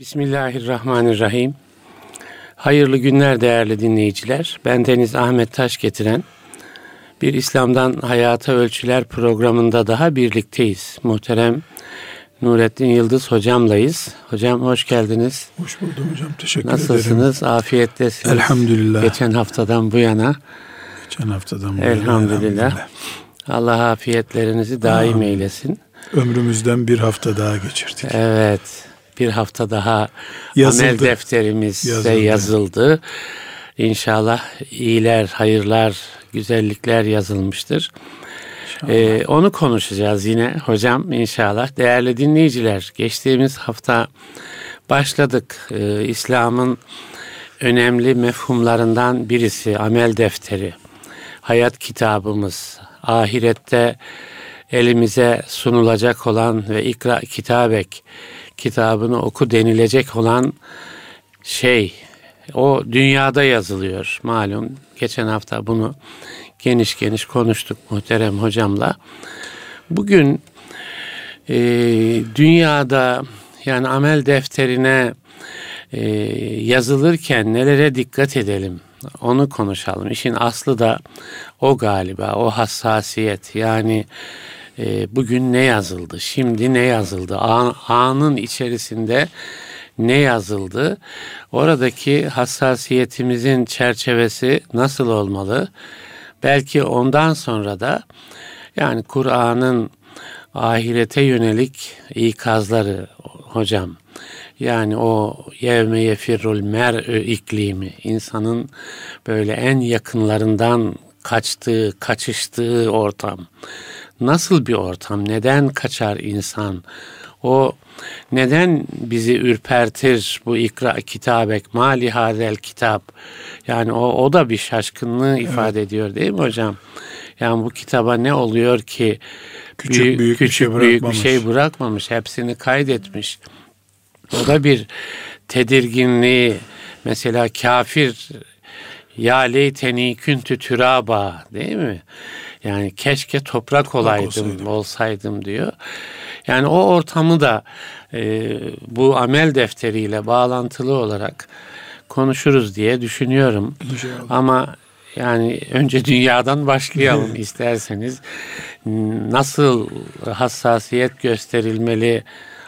Bismillahirrahmanirrahim. Hayırlı günler değerli dinleyiciler. Ben Deniz Ahmet Taş getiren bir İslam'dan Hayata Ölçüler programında daha birlikteyiz. Muhterem Nurettin Yıldız hocamlayız. Hocam hoş geldiniz. Hoş buldum hocam. Teşekkür Nasılsınız? ederim. Nasılsınız? Afiyettesiniz. Elhamdülillah. Geçen haftadan bu yana. Geçen haftadan bu Elhamdülillah. elhamdülillah. Allah afiyetlerinizi daim eylesin. Ömrümüzden bir hafta daha geçirdik. Evet. Bir hafta daha Yazıldı. amel defterimiz Yazıldı. yazıldı. yazıldı. İnşallah iyiler, hayırlar, güzellikler yazılmıştır. Ee, onu konuşacağız yine hocam inşallah. Değerli dinleyiciler, geçtiğimiz hafta başladık. Ee, İslam'ın önemli mefhumlarından birisi amel defteri. Hayat kitabımız, ahirette elimize sunulacak olan ve ikra kitabek kitabını oku denilecek olan şey o dünyada yazılıyor malum. Geçen hafta bunu geniş geniş konuştuk muhterem hocamla. Bugün e, dünyada yani amel defterine e, yazılırken nelere dikkat edelim onu konuşalım. İşin aslı da o galiba o hassasiyet yani e, bugün ne yazıldı şimdi ne yazıldı An, anın içerisinde ne yazıldı oradaki hassasiyetimizin çerçevesi nasıl olmalı belki ondan sonra da yani Kur'an'ın ahirete yönelik ikazları hocam. Yani o yevme yefirrul mer'ü iklimi insanın böyle en yakınlarından kaçtığı, kaçıştığı ortam. Nasıl bir ortam? Neden kaçar insan? O neden bizi ürpertir bu ikra kitabek mali hazel kitap? Yani o, o da bir şaşkınlığı ifade ediyor değil mi hocam? Yani bu kitaba ne oluyor ki Küçük, büyük bir küçük şey büyük bir bırakmamış. şey bırakmamış. Hepsini kaydetmiş. O da bir tedirginliği. Mesela kafir ya leyteni küntü türaba değil mi? Yani keşke toprak olaydım, olsaydım. olsaydım diyor. Yani o ortamı da e, bu amel defteriyle bağlantılı olarak konuşuruz diye düşünüyorum. İnşallah. Ama yani önce dünyadan başlayalım isterseniz. Nasıl hassasiyet gösterilmeli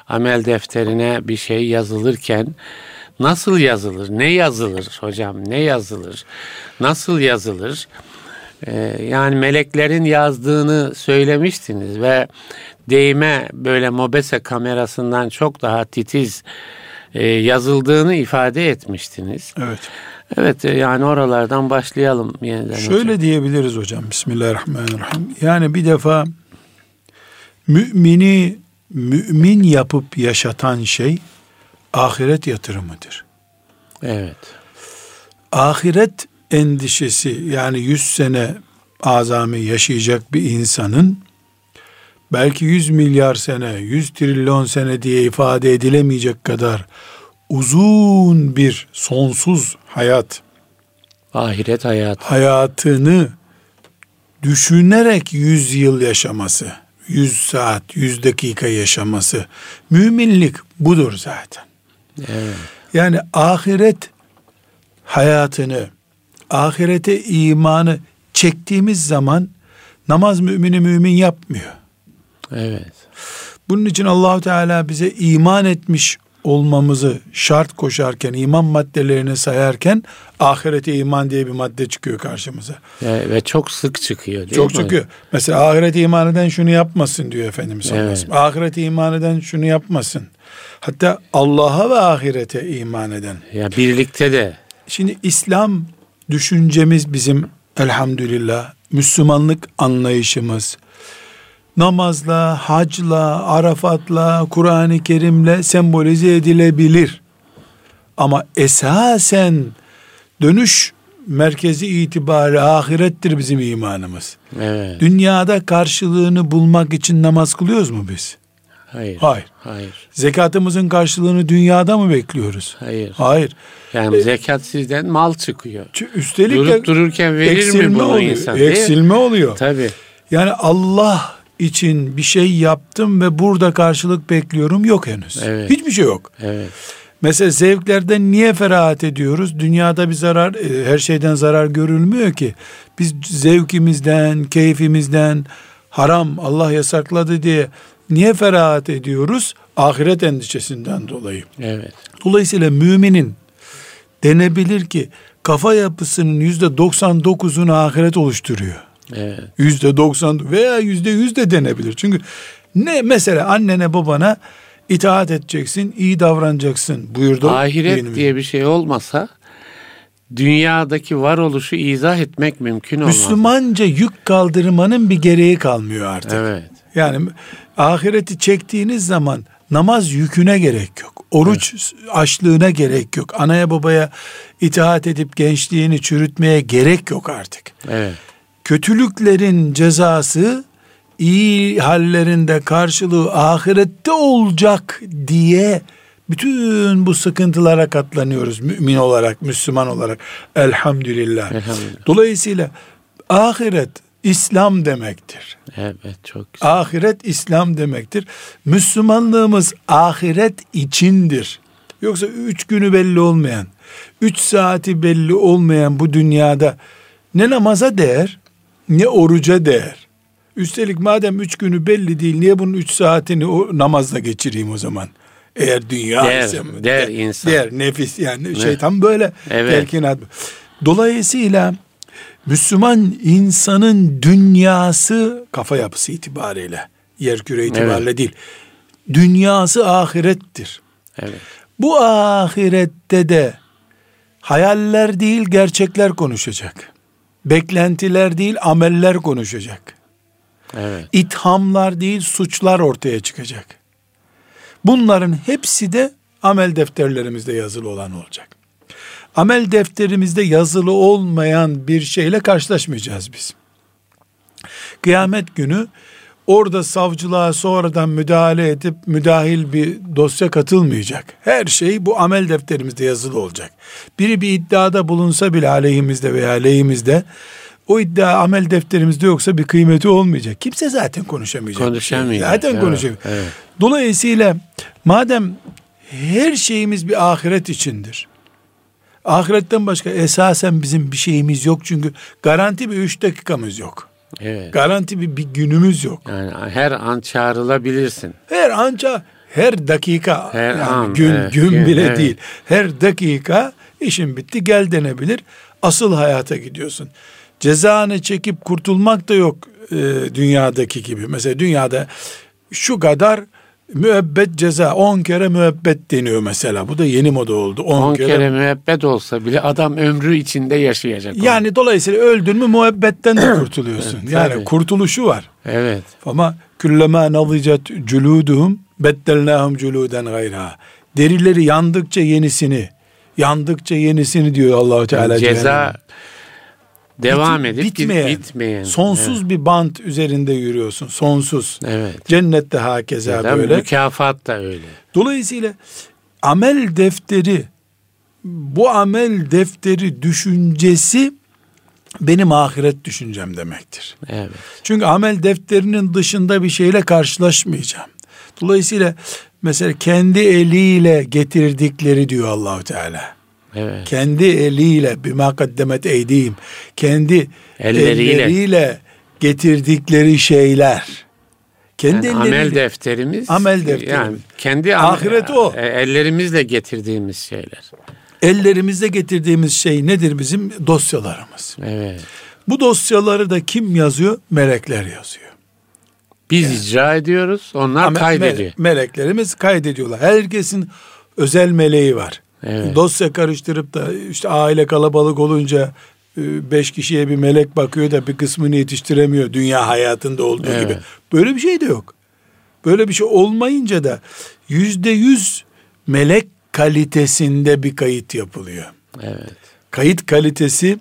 amel defterine bir şey yazılırken nasıl yazılır? Ne yazılır hocam? Ne yazılır? Nasıl yazılır? Ee, yani meleklerin yazdığını söylemiştiniz ve değme böyle mobese kamerasından çok daha titiz e, yazıldığını ifade etmiştiniz. Evet. Evet e, yani oralardan başlayalım yeniden. Şöyle hocam. diyebiliriz hocam. Bismillahirrahmanirrahim. Yani bir defa mümini mümin yapıp yaşatan şey ahiret yatırımıdır. Evet. Ahiret endişesi yani 100 sene azami yaşayacak bir insanın belki 100 milyar sene, 100 trilyon sene diye ifade edilemeyecek kadar uzun bir sonsuz hayat Ahiret hayat. hayatını düşünerek 100 yıl yaşaması, 100 saat, 100 dakika yaşaması müminlik budur zaten. Evet. Yani ahiret hayatını, ahirete imanı çektiğimiz zaman namaz mümini mümin yapmıyor. Evet. Bunun için Allahu Teala bize iman etmiş olmamızı şart koşarken, iman maddelerini sayarken ahirete iman diye bir madde çıkıyor karşımıza. Ve, ve çok sık çıkıyor değil Çok mi? çıkıyor. Mesela ahiret iman eden şunu yapmasın diyor Efendimiz Evet. sellem. Ahiret iman eden şunu yapmasın. Hatta Allah'a ve ahirete iman eden. Ya birlikte de Şimdi İslam düşüncemiz bizim elhamdülillah Müslümanlık anlayışımız namazla, hacla, arafatla, Kur'an-ı Kerim'le sembolize edilebilir. Ama esasen dönüş merkezi itibari ahirettir bizim imanımız. evet. Dünyada karşılığını bulmak için namaz kılıyoruz mu biz? Hayır. Hayır. Hayır. Zekatımızın karşılığını dünyada mı bekliyoruz? Hayır. Hayır. Yani zekat sizden mal çıkıyor. Üstelik Durup dururken verir mi bunu oluyor. insan? değil? Eksilme oluyor. Tabii. Yani Allah için bir şey yaptım ve burada karşılık bekliyorum yok henüz. Evet. Hiçbir şey yok. Evet. Mesela zevklerden niye ferahat ediyoruz? Dünyada bir zarar, e, her şeyden zarar görülmüyor ki. Biz zevkimizden, keyfimizden, haram Allah yasakladı diye niye ferahat ediyoruz? Ahiret endişesinden dolayı. Evet. Dolayısıyla müminin denebilir ki kafa yapısının yüzde 99'unu ahiret oluşturuyor. Evet. Yüzde 90 veya yüzde yüz de denebilir. Çünkü ne mesela annene babana itaat edeceksin, iyi davranacaksın buyurdu. Ahiret dinimiz. diye bir şey olmasa dünyadaki varoluşu izah etmek mümkün olmaz. Müslümanca yük kaldırmanın bir gereği kalmıyor artık. Evet. Yani ahireti çektiğiniz zaman namaz yüküne gerek yok. Oruç açlığına gerek yok. Anaya babaya itaat edip gençliğini çürütmeye gerek yok artık. Evet. Kötülüklerin cezası iyi hallerinde karşılığı ahirette olacak diye bütün bu sıkıntılara katlanıyoruz mümin olarak, Müslüman olarak. Elhamdülillah. Elhamdülillah. Dolayısıyla ahiret İslam demektir. Evet çok güzel. Ahiret İslam demektir. Müslümanlığımız ahiret içindir. Yoksa üç günü belli olmayan, üç saati belli olmayan bu dünyada ne namaza değer, ne oruca değer. Üstelik madem üç günü belli değil, niye bunun üç saatini o namazla geçireyim o zaman? Eğer dünya Der, ise der insan. Der, nefis yani şeytan böyle Evet. telkinat. Dolayısıyla Müslüman insanın dünyası kafa yapısı itibariyle, yer küre itibariyle değil. Dünyası ahirettir. Evet. Bu ahirette de hayaller değil gerçekler konuşacak. Beklentiler değil ameller konuşacak. Evet. İthamlar değil suçlar ortaya çıkacak. Bunların hepsi de amel defterlerimizde yazılı olan olacak. Amel defterimizde yazılı olmayan bir şeyle karşılaşmayacağız biz. Kıyamet günü orada savcılığa sonradan müdahale edip müdahil bir dosya katılmayacak. Her şey bu amel defterimizde yazılı olacak. Biri bir iddiada bulunsa bile aleyhimizde veya aleyhimizde o iddia amel defterimizde yoksa bir kıymeti olmayacak. Kimse zaten konuşamayacak. Konuşamayacak. Zaten Evet, konuşamayacak. evet. Dolayısıyla madem her şeyimiz bir ahiret içindir. Ahiretten başka esasen bizim bir şeyimiz yok çünkü garanti bir üç dakikamız yok. Evet. Garanti bir, bir günümüz yok. Yani her an çağrılabilirsin. Her anca her dakika Her yani an, gün evet, gün gün, bile evet. değil. Her dakika işin bitti gel denebilir. Asıl hayata gidiyorsun. Cezanı çekip kurtulmak da yok e, dünyadaki gibi. Mesela dünyada şu kadar müebbet ceza 10 kere müebbet deniyor mesela. Bu da yeni moda oldu. 10 10 kere. kere müebbet olsa bile adam ömrü içinde yaşayacak. onu. Yani dolayısıyla öldün mü muhabbetten de kurtuluyorsun. Evet, yani tabii. kurtuluşu var. Evet. Ama küllema nazicat culuduhum beddelnahum culuden gayra. Derileri yandıkça yenisini, yandıkça yenisini diyor Allahu Teala. ceza cehennem. Devam Bit- edip bitmeyen, bitmeyen. sonsuz bir bant üzerinde yürüyorsun. Sonsuz. Evet. Cennette hakeza Ya böyle. Mükafat da öyle. Dolayısıyla amel defteri bu amel defteri düşüncesi benim ahiret düşüncem demektir. Evet. Çünkü amel defterinin dışında bir şeyle karşılaşmayacağım. Dolayısıyla mesela kendi eliyle getirdikleri diyor Allahu Teala. Evet. Kendi eliyle bir makaddemet eydiyim. Kendi Elleriyle. elleriyle getirdikleri şeyler. Kendi Yani elleriyle. amel defterimiz. Amel defterimiz. Yani kendi Ahiret o. e, Ellerimizle getirdiğimiz şeyler. Ellerimizde getirdiğimiz şey nedir bizim? Dosyalarımız. Evet. Bu dosyaları da kim yazıyor? Melekler yazıyor. Biz icra ediyoruz, onlar Ama kaydediyor. mele- meleklerimiz kaydediyorlar. Herkesin özel meleği var. Evet. Dosya karıştırıp da işte aile kalabalık olunca e, beş kişiye bir melek bakıyor da bir kısmını yetiştiremiyor dünya hayatında olduğu Evet. gibi. Böyle bir şey de yok. Böyle bir şey olmayınca da yüzde yüz melek kalitesinde bir kayıt yapılıyor. Evet. Kayıt kalitesi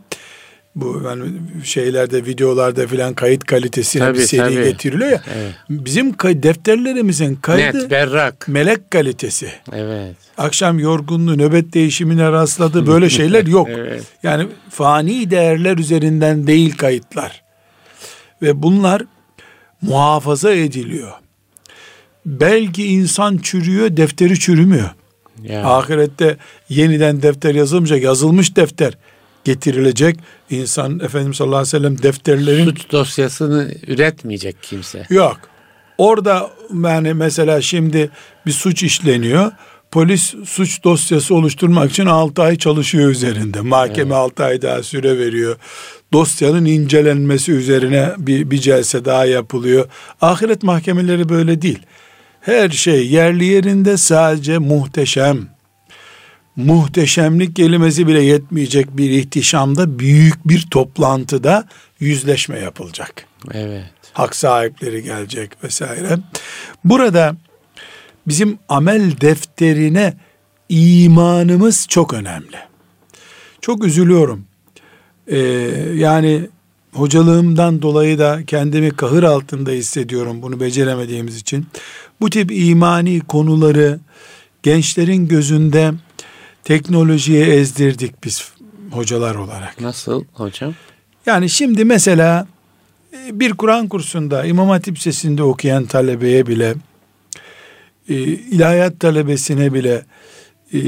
bu yani şeylerde videolarda filan kayıt kalitesine Tabii, bir seri tabii. getiriliyor ya. Evet. Bizim kay- defterlerimizin kaydı Net, berrak. melek kalitesi. Evet. Akşam yorgunluğu, nöbet değişimine rastladı böyle şeyler yok. Evet. Yani fani değerler üzerinden değil kayıtlar. Ve bunlar muhafaza ediliyor. Belki insan çürüyor, defteri çürümüyor. Ya. Ahirette yeniden defter yazılmayacak. Yazılmış defter getirilecek. İnsan Efendimiz sallallahu aleyhi ve sellem defterlerin... Suç dosyasını üretmeyecek kimse. Yok. Orada yani mesela şimdi bir suç işleniyor. Polis suç dosyası oluşturmak için 6 ay çalışıyor üzerinde. Mahkeme evet. 6 ay daha süre veriyor. Dosyanın incelenmesi üzerine bir, bir celse daha yapılıyor. Ahiret mahkemeleri böyle değil. Her şey yerli yerinde sadece muhteşem. Muhteşemlik kelimesi bile yetmeyecek bir ihtişamda büyük bir toplantıda yüzleşme yapılacak. Evet. Hak sahipleri gelecek vesaire. Burada bizim amel defterine imanımız çok önemli. Çok üzülüyorum. Ee, yani hocalığımdan dolayı da kendimi kahır altında hissediyorum bunu beceremediğimiz için. Bu tip imani konuları gençlerin gözünde teknolojiye ezdirdik biz hocalar olarak. Nasıl hocam? Yani şimdi mesela e, bir Kur'an kursunda İmam Hatip Sesi'nde okuyan talebeye bile e, ilahiyat talebesine bile e,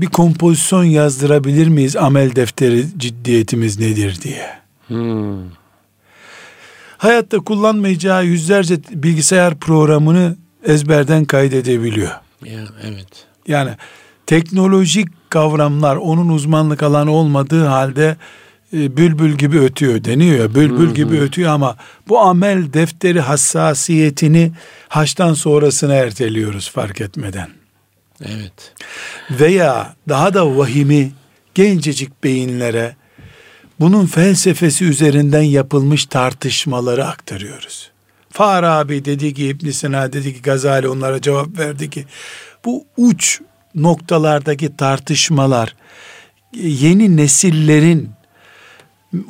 bir kompozisyon yazdırabilir miyiz amel defteri ciddiyetimiz nedir diye. Hmm. Hayatta kullanmayacağı yüzlerce bilgisayar programını ezberden kaydedebiliyor. Ya, evet. Yani teknolojik kavramlar onun uzmanlık alanı olmadığı halde e, bülbül gibi ötüyor deniyor ya bülbül hı hı. gibi ötüyor ama bu amel defteri hassasiyetini haçtan sonrasına erteliyoruz fark etmeden. Evet. Veya daha da vahimi gencecik beyinlere bunun felsefesi üzerinden yapılmış tartışmaları aktarıyoruz. Farabi dedi ki İbn Sina dedi ki Gazali onlara cevap verdi ki bu uç noktalardaki tartışmalar yeni nesillerin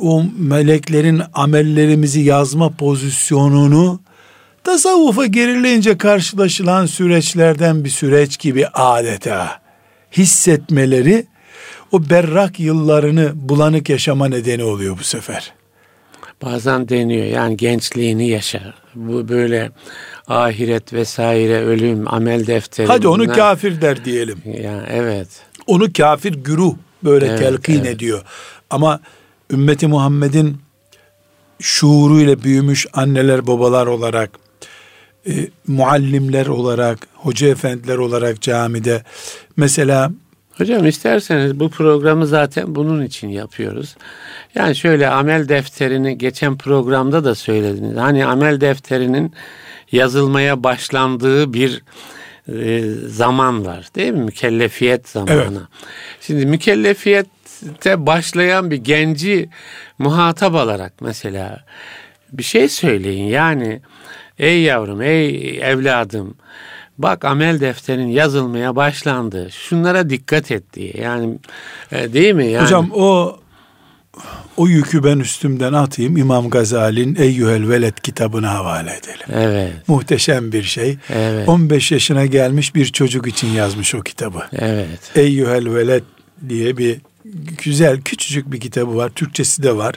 o meleklerin amellerimizi yazma pozisyonunu tasavvufa gerileyince karşılaşılan süreçlerden bir süreç gibi adeta hissetmeleri o berrak yıllarını bulanık yaşama nedeni oluyor bu sefer. Bazen deniyor yani gençliğini yaşa. Bu böyle ahiret vesaire ölüm amel defteri. Hadi onu bunlar... kafir der diyelim. Ya evet. Onu kafir güruh böyle evet, telkin evet. ediyor. Ama ümmeti Muhammed'in şuuruyla büyümüş anneler babalar olarak e, muallimler olarak hoca efendiler olarak camide mesela Hocam isterseniz bu programı zaten bunun için yapıyoruz. Yani şöyle amel defterini geçen programda da söylediniz. Hani amel defterinin yazılmaya başlandığı bir e, zaman var değil mi? Mükellefiyet zamanı. Evet. Şimdi mükellefiyette başlayan bir genci muhatap alarak mesela bir şey söyleyin. Yani ey yavrum, ey evladım bak amel defterin yazılmaya başlandı. Şunlara dikkat et diye. Yani e, değil mi? Yani, Hocam o o yükü ben üstümden atayım. İmam Gazali'nin Eyyühel Veled kitabına havale edelim. Evet. Muhteşem bir şey. Evet. 15 yaşına gelmiş bir çocuk için yazmış o kitabı. Evet. Eyyühel Veled diye bir güzel küçücük bir kitabı var. Türkçesi de var.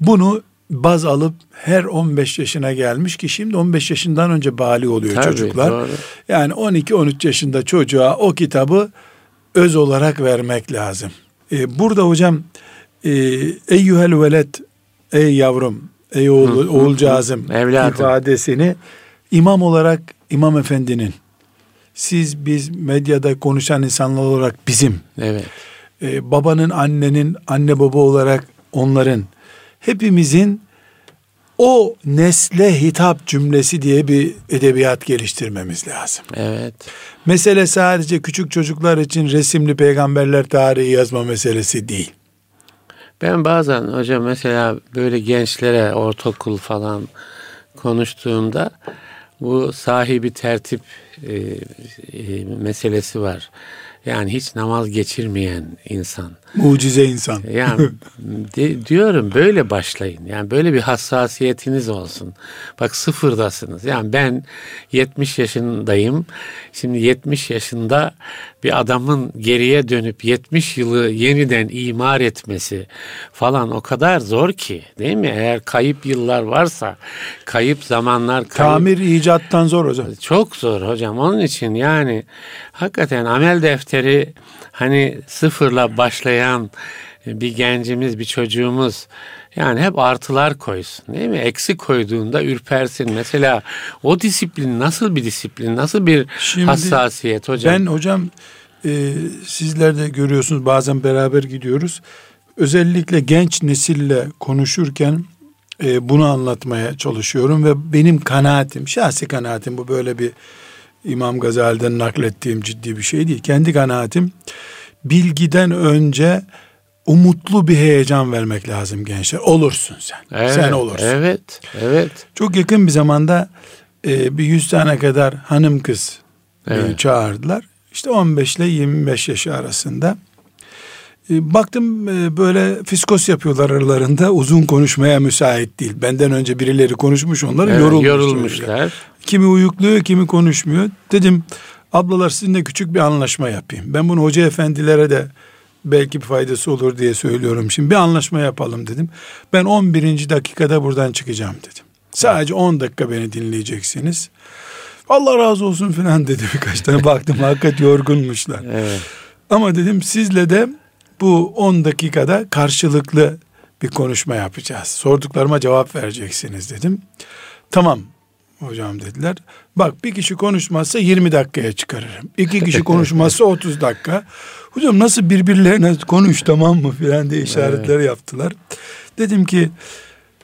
Bunu baz alıp her 15 yaşına gelmiş ki şimdi 15 yaşından önce bali oluyor Tabii, çocuklar. Doğru. Yani 12-13 yaşında çocuğa o kitabı öz olarak vermek lazım. Ee, burada hocam e, eyyühel veled ey yavrum ey oğul, hı, oğulcağızım Evladım. ifadesini imam olarak imam efendinin siz biz medyada konuşan insanlar olarak bizim evet. e, babanın annenin anne baba olarak onların hepimizin o nesle hitap cümlesi diye bir edebiyat geliştirmemiz lazım. Evet. Mesele sadece küçük çocuklar için resimli peygamberler tarihi yazma meselesi değil. Ben bazen hocam mesela böyle gençlere ortaokul falan konuştuğumda bu sahibi tertip e, e, meselesi var. Yani hiç namaz geçirmeyen insan. Mucize insan. Yani de, diyorum böyle başlayın. Yani böyle bir hassasiyetiniz olsun. Bak sıfırdasınız. Yani ben 70 yaşındayım. Şimdi 70 yaşında bir adamın geriye dönüp 70 yılı yeniden imar etmesi falan o kadar zor ki değil mi? Eğer kayıp yıllar varsa, kayıp zamanlar kayıp, tamir icattan zor hocam. Çok zor hocam. Onun için yani hakikaten amel defteri hani sıfırla başlayan bir gencimiz, bir çocuğumuz yani hep artılar koysun değil mi? Eksi koyduğunda ürpersin. Mesela o disiplin nasıl bir disiplin, nasıl bir Şimdi, hassasiyet hocam? Ben hocam e, sizler de görüyorsunuz bazen beraber gidiyoruz. Özellikle genç nesille konuşurken e, bunu anlatmaya çalışıyorum ve benim kanaatim, şahsi kanaatim bu böyle bir İmam Gazali'den naklettiğim ciddi bir şey değil. Kendi kanaatim bilgiden önce umutlu bir heyecan vermek lazım gençler. Olursun sen. Evet, sen olursun. Evet, evet. Çok yakın bir zamanda e, bir yüz tane kadar hanım kız evet. çağırdılar. İşte 15 ile 25 yaş arasında. E, baktım e, böyle fiskos yapıyorlar aralarında uzun konuşmaya müsait değil. Benden önce birileri konuşmuş onları evet, yorulmuş yorulmuşlar. Kimi uyukluyor kimi konuşmuyor. Dedim ablalar sizinle küçük bir anlaşma yapayım. Ben bunu hoca efendilere de belki bir faydası olur diye söylüyorum. Şimdi bir anlaşma yapalım dedim. Ben 11. dakikada buradan çıkacağım dedim. Sadece 10 dakika beni dinleyeceksiniz. Allah razı olsun filan dedi birkaç tane baktım hakikat yorgunmuşlar. Evet. Ama dedim sizle de bu 10 dakikada karşılıklı bir konuşma yapacağız. Sorduklarıma cevap vereceksiniz dedim. Tamam hocam dediler. Bak bir kişi konuşmazsa 20 dakikaya çıkarırım. İki kişi konuşmazsa 30 dakika. Hocam nasıl birbirlerine konuş tamam mı filan diye işaretler evet. yaptılar. Dedim ki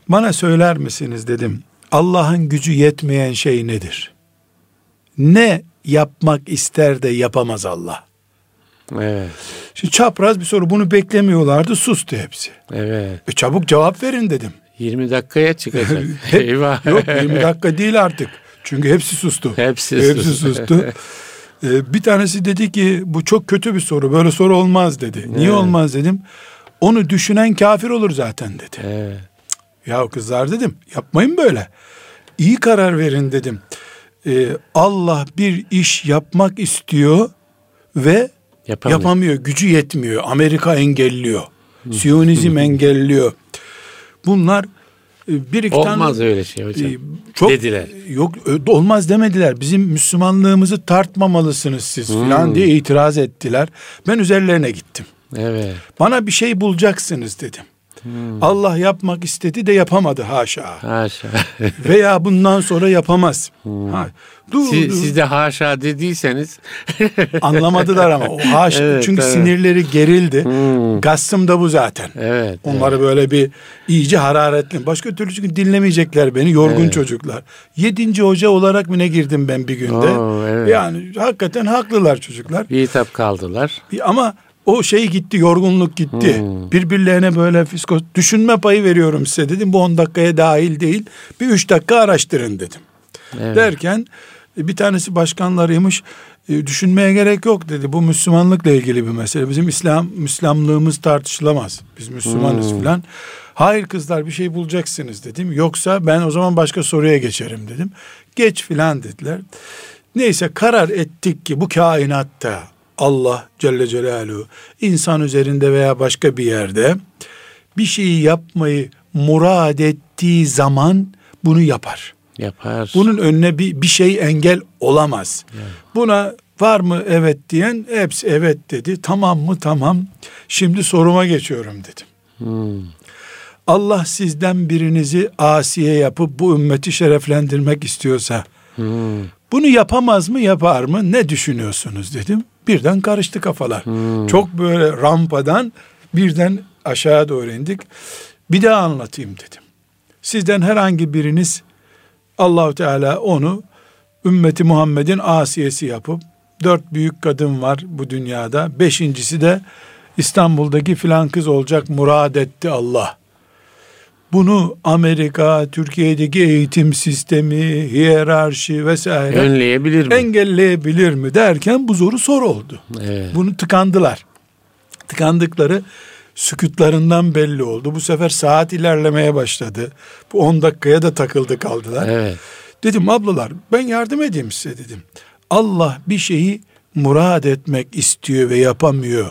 bana söyler misiniz dedim. Allah'ın gücü yetmeyen şey nedir? Ne yapmak ister de yapamaz Allah? Evet. Şimdi çapraz bir soru bunu beklemiyorlardı sustu hepsi. Evet. E çabuk cevap verin dedim. 20 dakikaya çıkacak. Eyvah. Yok 20 dakika değil artık. Çünkü hepsi sustu. Hepsi, hepsi sustu. sustu. ee, bir tanesi dedi ki bu çok kötü bir soru. Böyle soru olmaz dedi. Evet. Niye olmaz dedim. Onu düşünen kafir olur zaten dedi. Evet. Ya kızlar dedim yapmayın böyle. İyi karar verin dedim. Ee, Allah bir iş yapmak istiyor ve Yapamıyor. yapamıyor. Gücü yetmiyor. Amerika engelliyor. Siyonizm engelliyor. Bunlar bir iki olmaz tane, öyle şey hocam. E, çok, dediler. Yok olmaz demediler. Bizim Müslümanlığımızı tartmamalısınız siz hmm. falan diye itiraz ettiler. Ben üzerlerine gittim. Evet. Bana bir şey bulacaksınız dedim. Hmm. Allah yapmak istedi de yapamadı haşa. Haşa. Veya bundan sonra yapamaz. Hmm. Ha, dur, siz, dur. siz de haşa dediyseniz. Anlamadılar ama. O haşa, evet, çünkü evet. sinirleri gerildi. Hmm. Gastım da bu zaten. Evet. Onları evet. böyle bir iyice hararetli. Başka türlü çünkü dinlemeyecekler beni. Yorgun evet. çocuklar. Yedinci hoca olarak mı ne girdim ben bir günde. Oo, evet. Yani hakikaten haklılar çocuklar. Bir hitap kaldılar. Ama o şey gitti, yorgunluk gitti. Hmm. Birbirlerine böyle fiskos düşünme payı veriyorum size dedim. Bu 10 dakikaya dahil değil. Bir 3 dakika araştırın dedim. Evet. Derken e, bir tanesi başkanlarıymış. E, düşünmeye gerek yok dedi. Bu Müslümanlıkla ilgili bir mesele. Bizim İslam Müslümanlığımız tartışılamaz. Biz Müslümanız hmm. filan. Hayır kızlar bir şey bulacaksınız dedim. Yoksa ben o zaman başka soruya geçerim dedim. Geç filan dediler. Neyse karar ettik ki bu kainatta Allah Celle Celaluhu insan üzerinde veya başka bir yerde bir şeyi yapmayı murad ettiği zaman bunu yapar. Yapar. Bunun önüne bir, bir şey engel olamaz. Evet. Buna var mı evet diyen hepsi evet dedi. Tamam mı tamam. Şimdi soruma geçiyorum dedim. Hmm. Allah sizden birinizi asiye yapıp bu ümmeti şereflendirmek istiyorsa hmm. Bunu yapamaz mı yapar mı ne düşünüyorsunuz dedim. Birden karıştı kafalar. Hmm. Çok böyle rampadan birden aşağı doğru indik. Bir daha anlatayım dedim. Sizden herhangi biriniz Allahu Teala onu ümmeti Muhammed'in asiyesi yapıp dört büyük kadın var bu dünyada. Beşincisi de İstanbul'daki filan kız olacak murad etti Allah. Bunu Amerika, Türkiye'deki eğitim sistemi, hiyerarşi vesaire Önleyebilir mi? engelleyebilir mi derken bu zoru soru oldu. Evet. Bunu tıkandılar. Tıkandıkları sükutlarından belli oldu. Bu sefer saat ilerlemeye başladı. Bu 10 dakikaya da takıldı kaldılar. Evet. Dedim ablalar ben yardım edeyim size dedim. Allah bir şeyi murad etmek istiyor ve yapamıyor.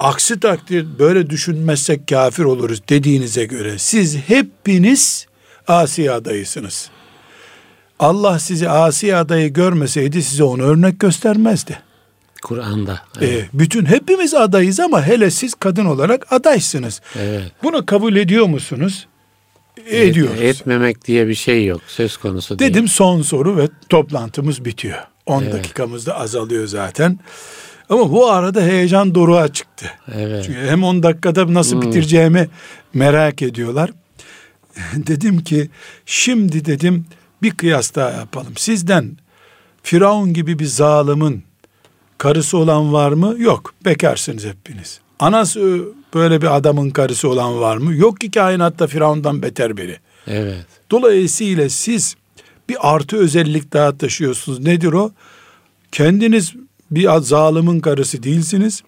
Aksi takdir böyle düşünmezsek kafir oluruz dediğinize göre siz hepiniz asi adayısınız. Allah sizi asi adayı görmeseydi size onu örnek göstermezdi. Kur'an'da. Ee, Evet. bütün hepimiz adayız ama hele siz kadın olarak adaysınız. evet. Bunu kabul ediyor musunuz? Ediyoruz. Etmemek diye bir şey yok. Söz konusu değil. Dedim son soru ve toplantımız bitiyor. 10 Evet. dakikamız da azalıyor zaten. Ama bu arada heyecan doruğa çıktı. Evet. Çünkü hem 10 dakikada nasıl Hmm. bitireceğimi merak ediyorlar. dedim ki şimdi dedim bir kıyas daha yapalım. Sizden Firavun gibi bir zalimin karısı olan var mı? Yok. Bekarsınız hepiniz. Anası böyle bir adamın karısı olan var mı? Yok ki kainatta Firavundan beter biri. Evet. Dolayısıyla siz bir artı özellik daha taşıyorsunuz. Nedir o? Kendiniz bir zalimin karısı değilsiniz.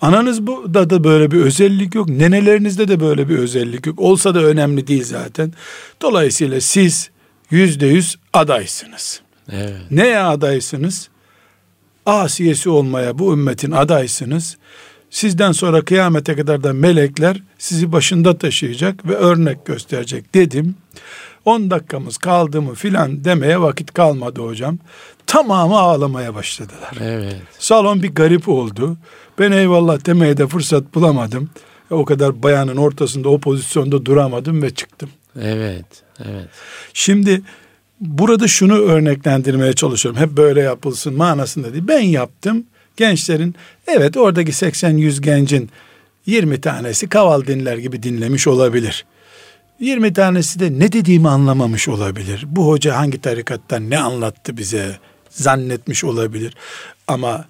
Ananız bu da da böyle bir özellik yok. Nenelerinizde de böyle bir özellik yok. Olsa da önemli değil zaten. Dolayısıyla siz yüzde yüz adaysınız. Evet. Neye adaysınız? Asiyesi olmaya bu ümmetin adaysınız. Sizden sonra kıyamete kadar da melekler sizi başında taşıyacak ve örnek gösterecek dedim. 10 dakikamız kaldı mı filan demeye vakit kalmadı hocam. Tamamı ağlamaya başladılar. Evet. Salon bir garip oldu. Ben eyvallah demeye de fırsat bulamadım. E, O kadar bayanın ortasında o pozisyonda duramadım ve çıktım. Evet. Evet. Şimdi burada şunu örneklendirmeye çalışıyorum. Hep böyle yapılsın manasında değil. Ben yaptım. Gençlerin evet oradaki 80-100 gencin 20 tanesi kaval dinler gibi dinlemiş olabilir. 20 tanesi de ne dediğimi anlamamış olabilir. Bu hoca hangi tarikattan ne anlattı bize zannetmiş olabilir. Ama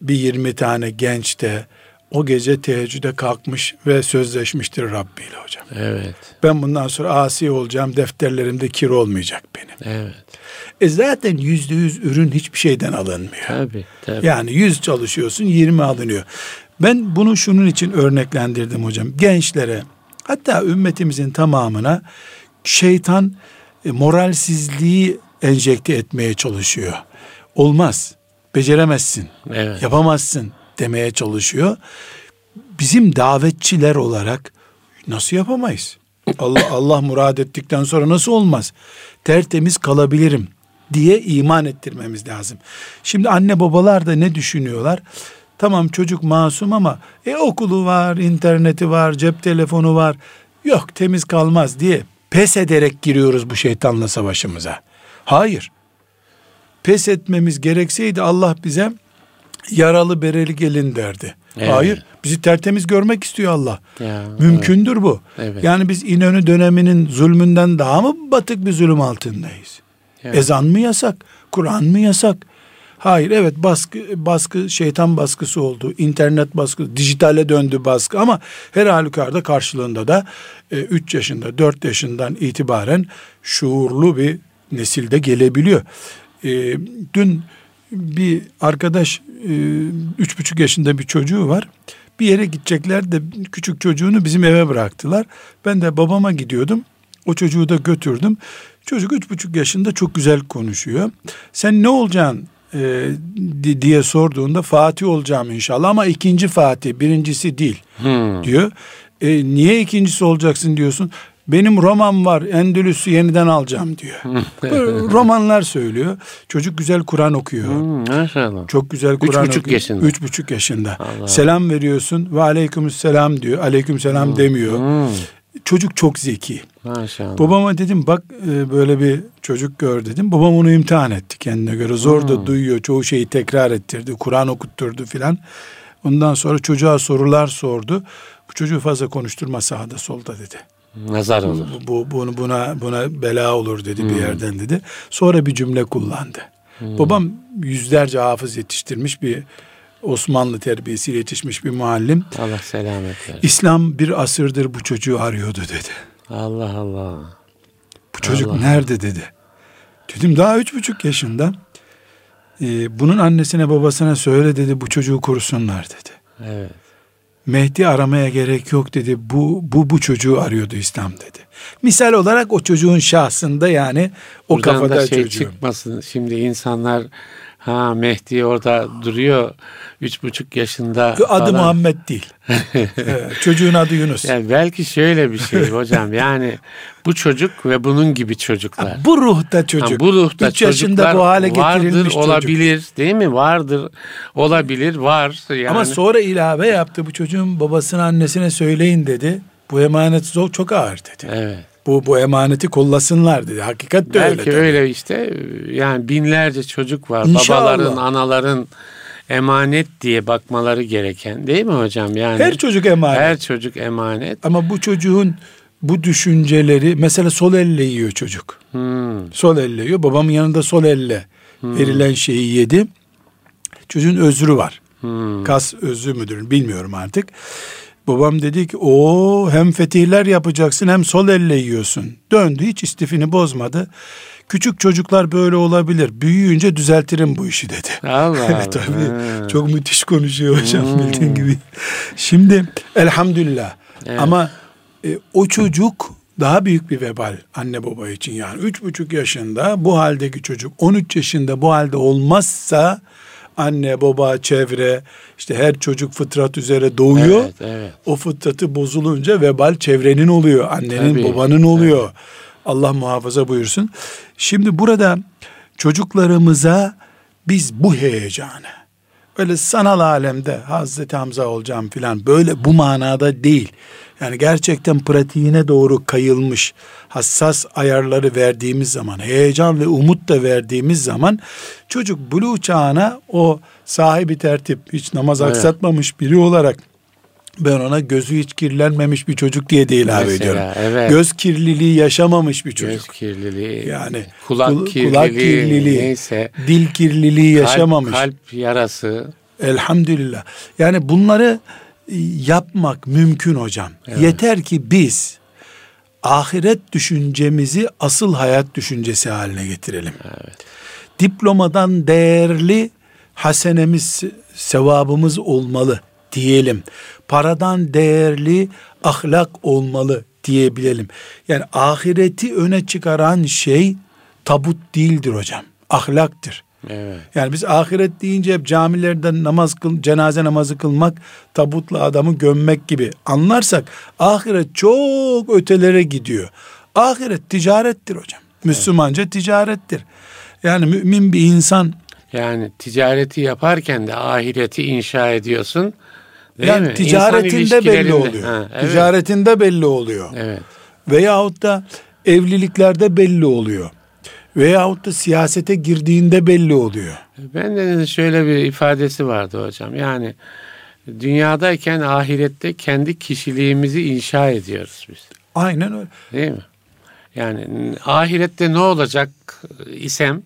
bir 20 tane genç de o gece teheccüde kalkmış ve sözleşmiştir Rabbi ile hocam. Evet. Ben bundan sonra asi olacağım, defterlerimde kir olmayacak benim. Evet. E zaten yüzde yüz ürün hiçbir şeyden alınmıyor. Tabii. Tabii. Yani yüz çalışıyorsun, yirmi alınıyor. Ben bunu şunun için örneklendirdim hocam. Gençlere, hatta ümmetimizin tamamına şeytan e, moralsizliği enjekte etmeye çalışıyor. Olmaz, beceremezsin, Evet. yapamazsın demeye çalışıyor. Bizim davetçiler olarak nasıl yapamayız? Allah Allah murad ettikten sonra nasıl olmaz? Tertemiz kalabilirim diye iman ettirmemiz lazım. Şimdi anne babalar da ne düşünüyorlar? Tamam çocuk masum ama e okulu var, interneti var, cep telefonu var. Yok temiz kalmaz diye pes ederek giriyoruz bu şeytanla savaşımıza. Hayır. Pes etmemiz gerekseydi Allah bize yaralı bereli gelin derdi. Evet. Hayır. Bizi tertemiz görmek istiyor Allah. Ya, Mümkündür bu. Evet. Yani biz İnönü döneminin zulmünden daha mı batık bir zulüm altındayız? Evet. Ezan mı yasak? Kur'an mı yasak? Hayır evet baskı baskı şeytan baskısı oldu. İnternet baskısı, dijitale döndü baskı ama her halükarda karşılığında da 3 yaşında 4 yaşından itibaren şuurlu bir nesilde gelebiliyor. E, dün bir arkadaş e, üç buçuk yaşında bir çocuğu var. Bir yere gidecekler de küçük çocuğunu bizim eve bıraktılar. Ben de babama gidiyordum. O çocuğu da götürdüm. Çocuk üç buçuk yaşında çok güzel konuşuyor. Sen ne olacaksın e, di- diye sorduğunda Fatih olacağım inşallah ama ikinci Fatih birincisi değil Hmm. diyor. E, niye ikincisi olacaksın diyorsun. Benim roman var Endülüs'ü yeniden alacağım diyor. Böyle romanlar söylüyor. Çocuk güzel Kur'an okuyor. Hmm, maşallah. Çok güzel Kur'an buçuk okuyor. yaşında. Üç buçuk yaşında. Allah. Selam veriyorsun ve aleykümselam diyor. Aleykümselam demiyor. Hmm, Çocuk çok zeki. maşallah. Babama dedim bak e, böyle bir çocuk gör dedim. Babam onu imtihan etti kendine göre. Zor da duyuyor. Çoğu şeyi tekrar ettirdi. Kur'an okutturdu filan. Ondan sonra çocuğa sorular sordu. Bu çocuğu fazla konuşturma sağda solda dedi. Nazar olur. Bu, bu bunu buna buna bela olur dedi bir yerden dedi. Sonra bir cümle kullandı. Babam yüzlerce hafız yetiştirmiş bir Osmanlı terbiyesiyle yetişmiş bir muallim. Allah selamet versin. İslam bir asırdır bu çocuğu arıyordu dedi. Allah Allah. Bu çocuk Allah. nerede dedi. Dedim daha üç buçuk yaşında. Ee, bunun annesine babasına söyle dedi bu çocuğu korusunlar dedi. Evet. Mehdi aramaya gerek yok dedi. Bu bu bu çocuğu arıyordu İslam dedi. Misal olarak o çocuğun şahsında yani o Buradan kafada da şey çocuğu. çıkmasın. Şimdi insanlar ha Mehdi orada duruyor. Üç buçuk yaşında Adı falan. Muhammed değil. Evet, çocuğun adı Yunus. Yani belki şöyle bir şey hocam. Yani bu çocuk ve bunun gibi çocuklar. Bu ruhta çocuk. Ha, bu ruhta Üç yaşında bu hale vardır, getirilmiş çocuk. olabilir değil mi? Vardır, olabilir, var. Yani, Ama sonra ilave yaptı. Bu çocuğun babasına annesine söyleyin dedi. Bu emanet zor çok ağır dedi. Evet. Bu bu emaneti kollasınlar dedi. Hakikat de öyle. Belki öyle işte yani binlerce çocuk var. İnşallah. Babaların, anaların emanet diye bakmaları gereken değil mi hocam? Yani Her çocuk emanet. her çocuk emanet. Ama bu çocuğun bu düşünceleri mesela sol elle yiyor çocuk. Hmm, Sol elle yiyor. Babamın yanında sol elle verilen şeyi yedi. Çocuğun özrü var. hmm. Kas özrü müdür bilmiyorum artık. Babam dedi ki o hem fetihler yapacaksın hem sol elle yiyorsun. Döndü hiç istifini bozmadı. Küçük çocuklar böyle olabilir. Büyüyünce düzeltirim bu işi dedi. Allah. Tabii Ha. çok müthiş konuşuyor hocam Hmm. bildiğin gibi. Şimdi elhamdülillah Evet. ama e, o çocuk daha büyük bir vebal anne baba için yani üç buçuk yaşında bu haldeki çocuk 13 yaşında bu halde olmazsa anne baba çevre işte her çocuk fıtrat üzere doğuyor. Evet, evet. O fıtratı bozulunca vebal çevrenin oluyor. Annenin Tabii, babanın oluyor. Allah muhafaza buyursun. Şimdi burada çocuklarımıza biz bu heyecanı öyle sanal alemde Hazreti Hamza olacağım filan böyle bu manada değil. Yani gerçekten pratiğine doğru kayılmış hassas ayarları verdiğimiz zaman heyecan ve umut da verdiğimiz zaman çocuk buluğ çağına o sahibi tertip hiç namaz Evet. aksatmamış biri olarak ben ona gözü hiç kirlenmemiş bir çocuk diye de ilave Mesela, ediyorum. evet. Göz kirliliği yaşamamış bir çocuk. Göz kirliliği, Yani kulak, kul- kirliliği, kulak kirliliği, neyse. Dil kirliliği yaşamamış. Kalp, kalp yarası. Elhamdülillah. Yani bunları yapmak mümkün hocam. Yeter ki biz ahiret düşüncemizi asıl hayat düşüncesi haline getirelim. Diplomadan değerli hasenemiz, sevabımız olmalı diyelim. Paradan değerli ahlak olmalı diyebilelim. Yani ahireti öne çıkaran şey tabut değildir hocam. Ahlaktır. Evet. Yani biz ahiret deyince hep camilerde namaz kıl, cenaze namazı kılmak, tabutla adamı gömmek gibi anlarsak ahiret çok ötelere gidiyor. Ahiret ticarettir hocam. Müslümanca ticarettir. Yani mümin bir insan Yani ticareti yaparken de ahireti inşa ediyorsun. Değil yani mi? Ticaretinde belli oluyor. Ha, evet. Ticaretinde belli oluyor. Evet. Veyahut da evliliklerde belli oluyor. Veyahut da siyasete girdiğinde belli oluyor. Bende de şöyle bir ifadesi vardı hocam. Yani dünyadayken ahirette kendi kişiliğimizi inşa ediyoruz biz. Aynen öyle. Değil mi? Yani ahirette ne olacak isem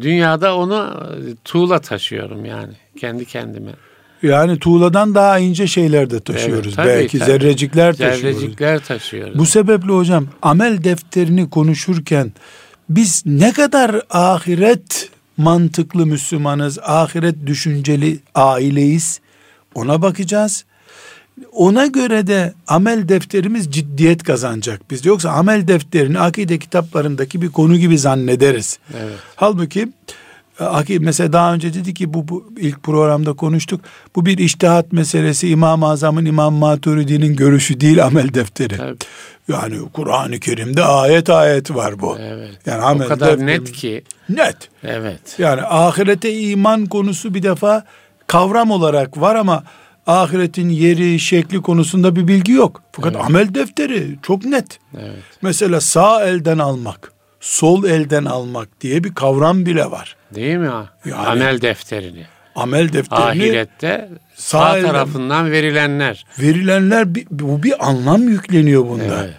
dünyada onu tuğla taşıyorum yani kendi kendime. Yani tuğladan daha ince şeyler de taşıyoruz. Evet, tabii, Belki tabii. zerrecikler taşıyoruz. Zerrecikler taşıyoruz. Bu sebeple hocam amel defterini konuşurken biz ne kadar ahiret mantıklı Müslümanız, ahiret düşünceli aileyiz ona bakacağız. Ona göre de amel defterimiz ciddiyet kazanacak biz. Yoksa amel defterini akide kitaplarındaki bir konu gibi zannederiz. Evet. Halbuki mesela daha önce dedi ki bu, bu ilk programda konuştuk. Bu bir iştihat meselesi. İmam-ı Azam'ın İmam Maturidi'nin görüşü değil amel defteri. Tabii. Yani Kur'an-ı Kerim'de ayet ayet var bu. Evet. Yani o amel kadar defterimiz- net ki. Net. Evet. Yani ahirete iman konusu bir defa kavram olarak var ama ahiretin yeri, şekli konusunda bir bilgi yok. Fakat amel defteri çok net. Evet. Mesela sağ elden almak, sol elden almak diye bir kavram bile var. Değil mi? Yani- Amel defterini. Amel defterini Ahirette sağ sağ elden- tarafından verilenler. verilenler bir, bu bir anlam yükleniyor bunda. Evet.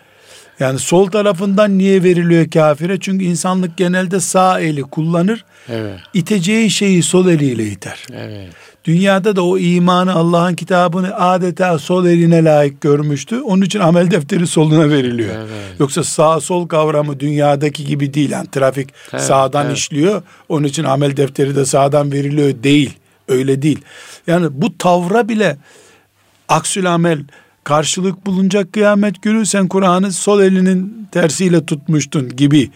Yani sol tarafından niye veriliyor kafire? Çünkü insanlık genelde sağ eli kullanır. Evet. İteceği şeyi sol eliyle iter. Evet. Dünyada da o imanı Allah'ın kitabını adeta sol eline layık görmüştü. Onun için amel defteri soluna veriliyor. Evet. Yoksa sağ sol kavramı dünyadaki gibi değil. Yani trafik Evet, sağdan evet. işliyor. Onun için amel defteri de sağdan veriliyor değil. Öyle değil. Yani bu tavra bile aksül amel karşılık bulunacak kıyamet günü sen Kur'an'ı sol elinin tersiyle tutmuştun gibi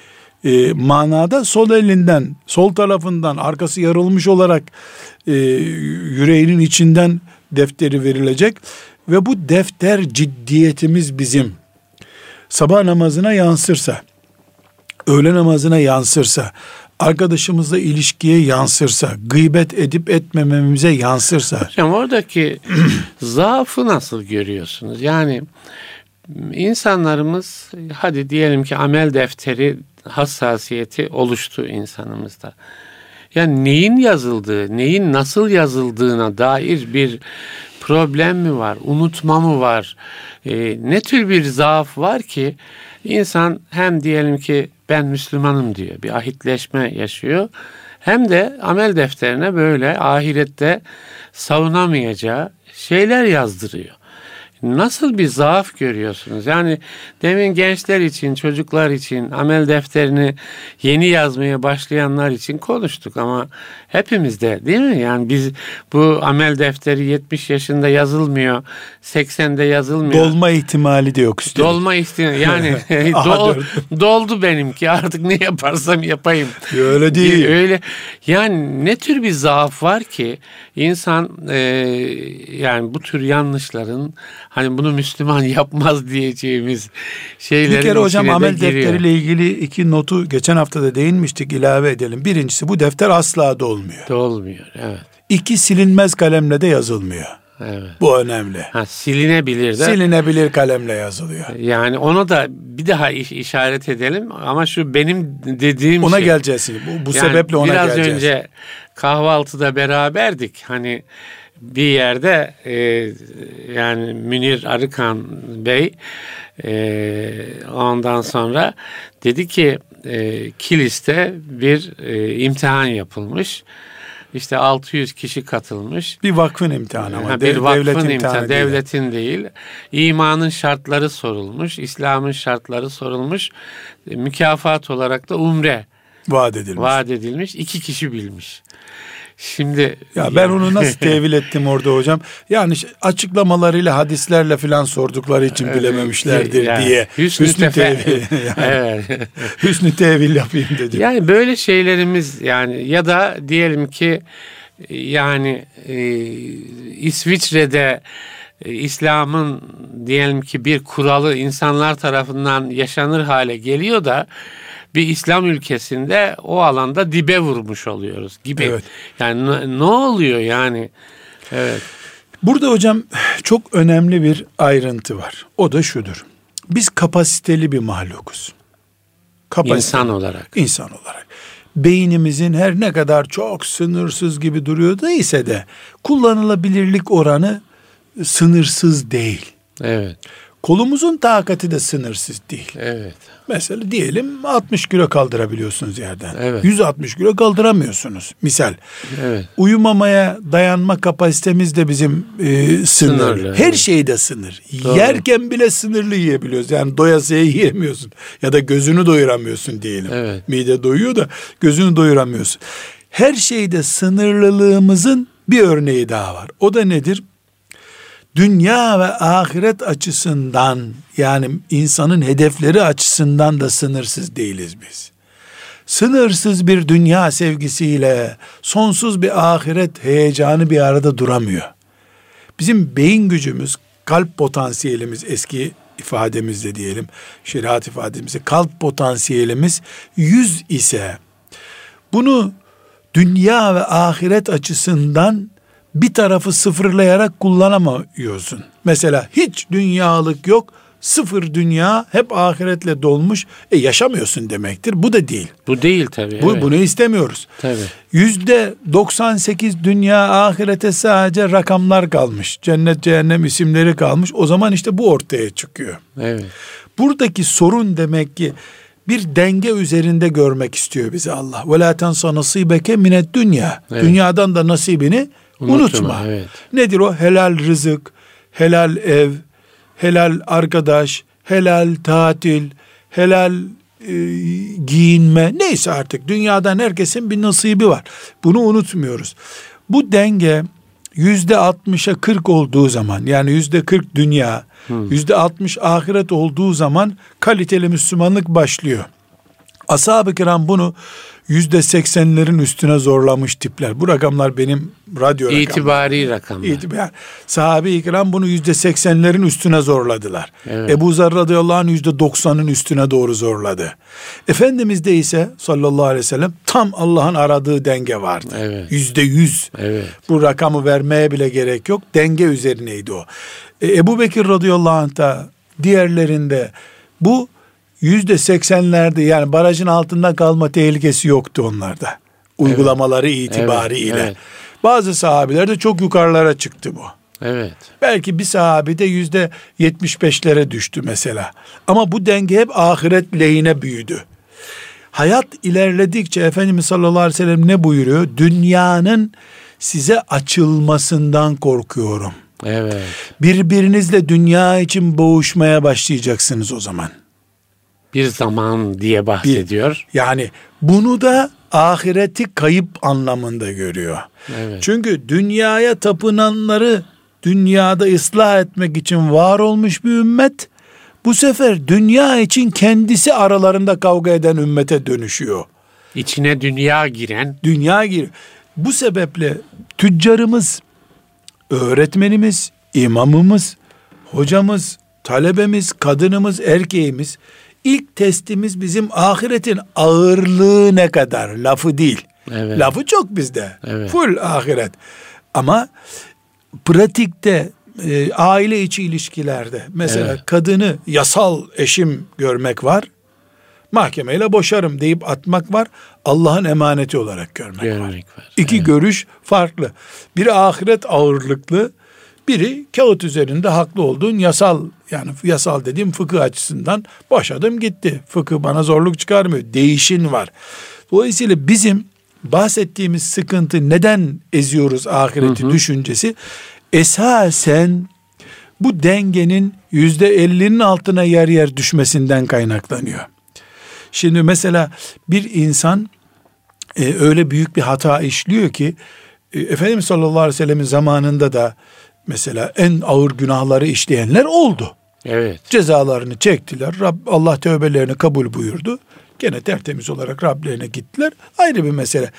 e, manada sol elinden sol tarafından arkası yarılmış olarak e, yüreğinin içinden defteri verilecek ve bu defter ciddiyetimiz bizim sabah namazına yansırsa öğle namazına yansırsa arkadaşımızla ilişkiye yansırsa gıybet edip etmememize yansırsa Hocam oradaki zaafı nasıl görüyorsunuz? Yani insanlarımız hadi diyelim ki amel defteri hassasiyeti oluştu insanımızda. Yani neyin yazıldığı, neyin nasıl yazıldığına dair bir problem mi var, unutma mı var? Ee, ne tür bir zaaf var ki insan hem diyelim ki ben Müslümanım diyor, bir ahitleşme yaşıyor. Hem de amel defterine böyle ahirette savunamayacağı şeyler yazdırıyor. Nasıl bir zaaf görüyorsunuz? Yani demin gençler için, çocuklar için, amel defterini yeni yazmaya başlayanlar için konuştuk ama hepimizde değil mi? Yani biz bu amel defteri 70 yaşında yazılmıyor, 80'de yazılmıyor. dolma ihtimali de yok üstelik. Dolma ihtimali yani dol- doldu benimki artık ne yaparsam yapayım. Öyle değil. Öyle yani ne tür bir zaaf var ki insan e, yani bu tür yanlışların hani bunu Müslüman yapmaz diyeceğimiz şeylerin Bir kere hocam de amel giriyor. defteriyle ilgili iki notu geçen hafta da değinmiştik ilave edelim. Birincisi bu defter asla dolmuyor. De olmuyor. Evet. İki silinmez kalemle de yazılmıyor. Evet. Bu önemli. Ha, silinebilir de. Silinebilir kalemle yazılıyor. yani ona da bir daha iş- işaret edelim ama şu benim dediğim Ona şey. geleceğiz. Bu, bu Yani sebeple ona biraz geleceğiz. önce kahvaltıda beraberdik. Hani bir yerde e, yani Münir Arıkan Bey e, ondan sonra dedi ki e, Kilis'te bir e, imtihan yapılmış. İşte 600 kişi katılmış. Bir vakfın imtihanı ama Ha, bir vakfın devlet imtihanı, imtihanı değil. devletin değil. İmanın şartları sorulmuş, İslam'ın şartları sorulmuş. E, Mükafat olarak da umre vaat edilmiş. vaat edilmiş. iki kişi bilmiş. Şimdi Ya ben onu nasıl tevil ettim orada hocam? Yani açıklamalarıyla hadislerle filan sordukları için bilememişlerdir Yani diye. hüsnü tefe- tevil. yani, evet. hüsnü tevil yapayım dedim. Yani böyle şeylerimiz yani ya da diyelim ki yani e, İsviçre'de e, İslam'ın diyelim ki bir kuralı insanlar tarafından yaşanır hale geliyor da bir İslam ülkesinde o alanda dibe vurmuş oluyoruz gibi. Evet. Yani ne, ne oluyor yani? Evet. Burada hocam çok önemli bir ayrıntı var. O da şudur. Biz kapasiteli bir mahlukuz. Kapasiteli. İnsan olarak. İnsan olarak. Beynimizin her ne kadar çok sınırsız gibi duruyor da ise de kullanılabilirlik oranı sınırsız değil. Evet. Kolumuzun takati de sınırsız değil. Evet. Mesela diyelim 60 kilo kaldırabiliyorsunuz yerden. Evet. 160 kilo kaldıramıyorsunuz. Misal. Evet. Uyumamaya dayanma kapasitemiz de bizim e, sınırlı. Sınırlı, Her evet. şeyde sınır. Doğru. Yerken bile sınırlı yiyebiliyoruz. Yani doyasıya yiyemiyorsun. Ya da gözünü doyuramıyorsun diyelim. Evet. Mide doyuyor da gözünü doyuramıyorsun. Her şeyde sınırlılığımızın bir örneği daha var. O da nedir? Dünya ve ahiret açısından yani insanın hedefleri açısından da sınırsız değiliz biz sınırsız bir dünya sevgisiyle sonsuz bir ahiret heyecanı bir arada duramıyor. Bizim beyin gücümüz, kalp potansiyelimiz eski ifademizde diyelim, şeriat ifademizde kalp potansiyelimiz 100 ise bunu dünya ve ahiret açısından bir tarafı sıfırlayarak kullanamıyorsun. Mesela hiç dünyalık yok, sıfır dünya hep ahiretle dolmuş. E yaşamıyorsun demektir. Bu da değil. Bu değil tabii. Bu, evet. Bunu istemiyoruz. Tabii. Yüzde 98 dünya ahirete sadece rakamlar kalmış. Cennet cehennem isimleri kalmış. O zaman işte bu ortaya çıkıyor. Evet. Buradaki sorun demek ki bir denge üzerinde görmek istiyor bizi Allah. Ve la tensa nasibeke minet dünya. Dünyadan da nasibini Unutma. Unutma. Evet. Nedir o? Helal rızık, helal ev, helal arkadaş, helal tatil, helal e, giyinme neyse artık dünyadan herkesin bir nasibi var. Bunu unutmuyoruz. Bu denge yüzde altmışa kırk olduğu zaman yani yüzde kırk dünya yüzde altmış ahiret olduğu zaman kaliteli Müslümanlık başlıyor. Ashab-ı kiram bunu yüzde seksenlerin üstüne zorlamış tipler. Bu rakamlar benim radyo rakamlar. İtibari rakamlar. İtibar. Sahabe-i kiram bunu yüzde seksenlerin üstüne zorladılar. Evet. Ebu Zer radıyallahu anh yüzde doksanın üstüne doğru zorladı. Efendimiz de ise sallallahu aleyhi ve sellem tam Allah'ın aradığı denge vardı. Evet. Yüzde yüz. Evet. Bu rakamı vermeye bile gerek yok. Denge üzerineydi o. E, Ebu Bekir radıyallahu anh da diğerlerinde bu yüzde seksenlerde yani barajın altında kalma tehlikesi yoktu onlarda. Uygulamaları evet. itibariyle. Evet, evet. Bazı sahabiler de çok yukarılara çıktı bu. Evet. Belki bir sahabi de yüzde yetmiş beşlere düştü mesela. Ama bu denge hep ahiret lehine büyüdü. Hayat ilerledikçe Efendimiz sallallahu aleyhi ve sellem ne buyuruyor? Dünyanın size açılmasından korkuyorum. Evet. Birbirinizle dünya için boğuşmaya başlayacaksınız o zaman bir zaman diye bahsediyor. Bir, yani bunu da ahireti kayıp anlamında görüyor. Evet. Çünkü dünyaya tapınanları dünyada ıslah etmek için var olmuş bir ümmet bu sefer dünya için kendisi aralarında kavga eden ümmete dönüşüyor. İçine dünya giren. Dünya gir. Bu sebeple tüccarımız, öğretmenimiz, imamımız, hocamız, talebemiz, kadınımız, erkeğimiz İlk testimiz bizim ahiretin ağırlığı ne kadar lafı değil. Evet. Lafı çok bizde. Evet. Full ahiret. Ama pratikte e, aile içi ilişkilerde mesela evet. kadını yasal eşim görmek var. Mahkemeyle boşarım deyip atmak var. Allah'ın emaneti olarak görmek, görmek var. var. İki evet. görüş farklı. Biri ahiret ağırlıklı, biri kağıt üzerinde haklı olduğun yasal yani yasal dediğim fıkıh açısından boşadım gitti. Fıkıh bana zorluk çıkarmıyor. Değişin var. Dolayısıyla bizim bahsettiğimiz sıkıntı neden eziyoruz ahireti hı hı. düşüncesi esasen bu dengenin yüzde ellinin altına yer yer düşmesinden kaynaklanıyor. Şimdi mesela bir insan e, öyle büyük bir hata işliyor ki e, Efendimiz sallallahu aleyhi ve sellemin zamanında da mesela en ağır günahları işleyenler oldu. Evet. Cezalarını çektiler. Rab, Allah tövbelerini kabul buyurdu. Gene tertemiz olarak Rablerine gittiler. Ayrı bir mesele.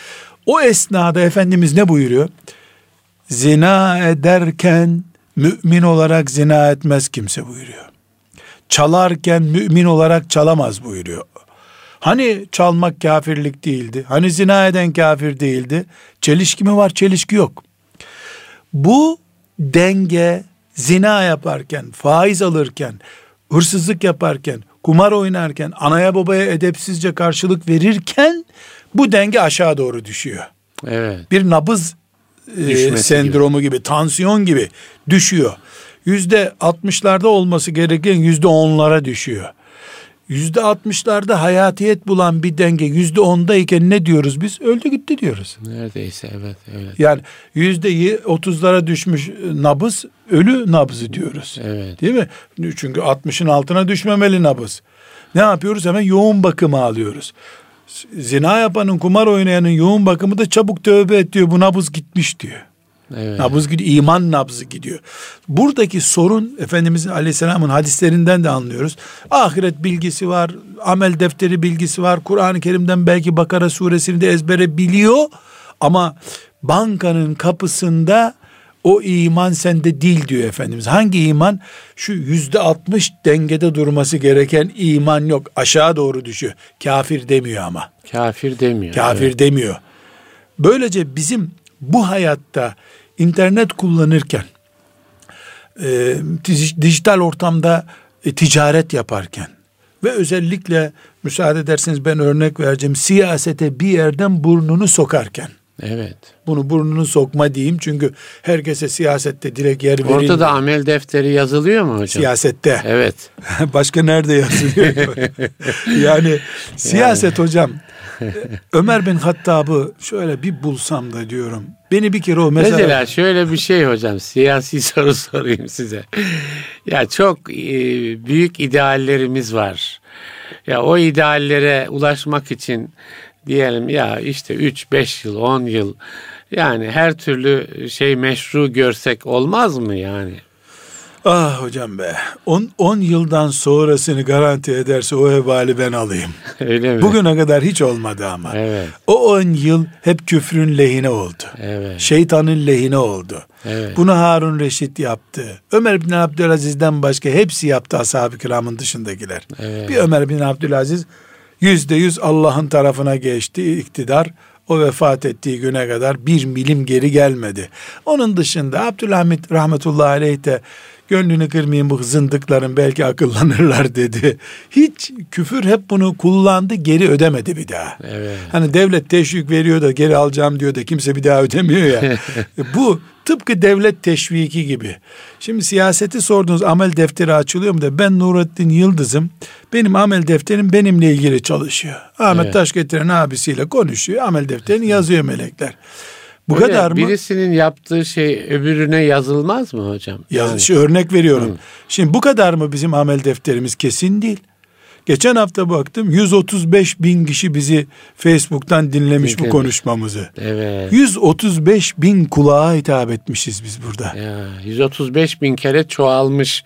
O esnada Efendimiz ne buyuruyor? Zina ederken mümin olarak zina etmez kimse buyuruyor. Çalarken mümin olarak çalamaz buyuruyor. Hani çalmak kafirlik değildi? Hani zina eden kafir değildi? Çelişki mi var? Çelişki yok. Bu denge zina yaparken, faiz alırken, hırsızlık yaparken, kumar oynarken, anaya babaya edepsizce karşılık verirken bu denge aşağı doğru düşüyor. Evet. Bir nabız e, sendromu gibi. gibi, tansiyon gibi düşüyor. Yüzde altmışlarda olması gereken yüzde onlara düşüyor yüzde altmışlarda hayatiyet bulan bir denge yüzde ondayken ne diyoruz biz? Öldü gitti diyoruz. Neredeyse evet. evet. Yani yüzde otuzlara düşmüş nabız ölü nabzı diyoruz. Evet. Değil mi? Çünkü altmışın altına düşmemeli nabız. Ne yapıyoruz? Hemen yoğun bakımı alıyoruz. Zina yapanın, kumar oynayanın yoğun bakımı da çabuk tövbe et diyor. Bu nabız gitmiş diyor. Evet. Nabız gidiyor, iman nabzı gidiyor. Buradaki sorun Efendimizin aleyhisselamın hadislerinden de anlıyoruz. Ahiret bilgisi var, amel defteri bilgisi var. Kur'an-ı Kerim'den belki Bakara suresini de ezbere biliyor. Ama bankanın kapısında o iman sende değil diyor Efendimiz. Hangi iman? Şu yüzde altmış dengede durması gereken iman yok. Aşağı doğru düşüyor. Kafir demiyor ama. Kafir demiyor. Kafir evet. demiyor. Böylece bizim bu hayatta internet kullanırken, e, dijital ortamda e, ticaret yaparken ve özellikle müsaade ederseniz ben örnek vereceğim siyasete bir yerden burnunu sokarken. Evet. Bunu burnunu sokma diyeyim çünkü herkese siyasette direkt yer verilmiyor. Orada da amel defteri yazılıyor mu hocam? Siyasette. Evet. Başka nerede yazılıyor? yani siyaset yani. hocam Ömer bin Hattab'ı şöyle bir bulsam da diyorum. Beni bir kere o mezara... Mesela şöyle bir şey hocam siyasi soru sorayım size. Ya çok e, büyük ideallerimiz var. Ya o ideallere ulaşmak için diyelim ya işte 3-5 yıl 10 yıl yani her türlü şey meşru görsek olmaz mı yani? Ah hocam be. 10 yıldan sonrasını garanti ederse o hevali ben alayım. Öyle mi? Bugüne kadar hiç olmadı ama. Evet. O 10 yıl hep küfrün lehine oldu. Evet. Şeytanın lehine oldu. Evet. Bunu Harun Reşit yaptı. Ömer bin Abdülaziz'den başka hepsi yaptı ashab-ı kiramın dışındakiler. Evet. Bir Ömer bin Abdülaziz yüzde yüz Allah'ın tarafına geçti iktidar. O vefat ettiği güne kadar bir milim geri gelmedi. Onun dışında Abdülhamit rahmetullahi aleyh de gönlünü kırmayın bu zındıkların belki akıllanırlar dedi. Hiç küfür hep bunu kullandı geri ödemedi bir daha. Evet. Hani devlet teşvik veriyor da geri alacağım diyor da kimse bir daha ödemiyor ya. bu tıpkı devlet teşviki gibi. Şimdi siyaseti sordunuz amel defteri açılıyor mu da ben Nurettin Yıldız'ım. Benim amel defterim benimle ilgili çalışıyor. Ahmet Evet. Taş getiren abisiyle konuşuyor. Amel defterini yazıyor melekler. Bu Öyle kadar mı? Birisinin yaptığı şey öbürüne yazılmaz mı hocam? Ya Yani- şu örnek veriyorum. Şimdi bu kadar mı bizim amel defterimiz kesin değil. Geçen hafta baktım 135 bin kişi bizi Facebook'tan dinlemiş bu Dinlemiş. konuşmamızı. Evet. 135 bin kulağa hitap etmişiz biz burada. Ya 135 bin kere çoğalmış.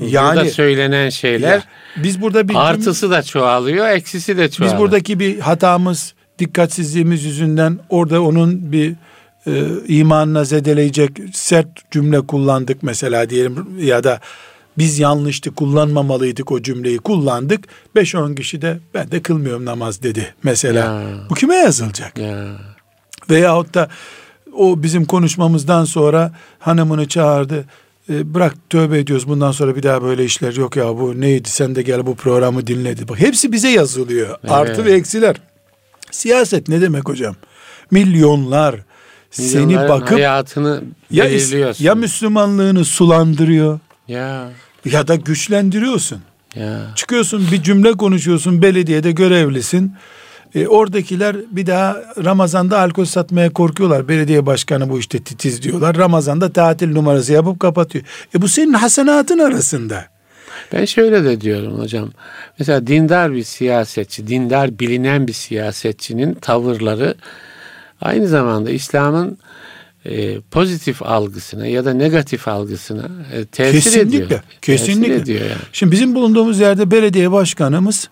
Yani- Burada söylenen şeyler Ya, biz burada bir artısı da çoğalıyor, eksisi de çoğalıyor. biz buradaki bir hatamız, dikkatsizliğimiz yüzünden orada onun bir e, imanına zedeleyecek sert cümle kullandık mesela diyelim ya da biz yanlıştı kullanmamalıydık o cümleyi kullandık. 5-10 kişi de ben de kılmıyorum namaz dedi mesela. Ya. Bu kime yazılacak? ya. Veyahut da o bizim konuşmamızdan sonra hanımını çağırdı. E, bırak tövbe ediyoruz bundan sonra bir daha böyle işler yok ya bu neydi sen de gel bu programı dinledi. Bak hepsi bize yazılıyor. Artı ve eksiler. Siyaset ne demek hocam? Milyonlar seni bakıp hayatını ya, ya Müslümanlığını sulandırıyor ya ya da güçlendiriyorsun. ya Çıkıyorsun bir cümle konuşuyorsun belediyede görevlisin. E, oradakiler bir daha Ramazan'da alkol satmaya korkuyorlar. Belediye başkanı bu işte titiz diyorlar. Ramazan'da tatil numarası yapıp kapatıyor. E bu senin hasenatın arasında. Ben şöyle de diyorum hocam. Mesela dindar bir siyasetçi, dindar bilinen bir siyasetçinin tavırları aynı zamanda İslam'ın e, pozitif algısına ya da negatif algısına e, tesir kesinlikle. ediyor. Kesinlikle. Tesir ediyor yani. Şimdi bizim bulunduğumuz yerde belediye başkanımız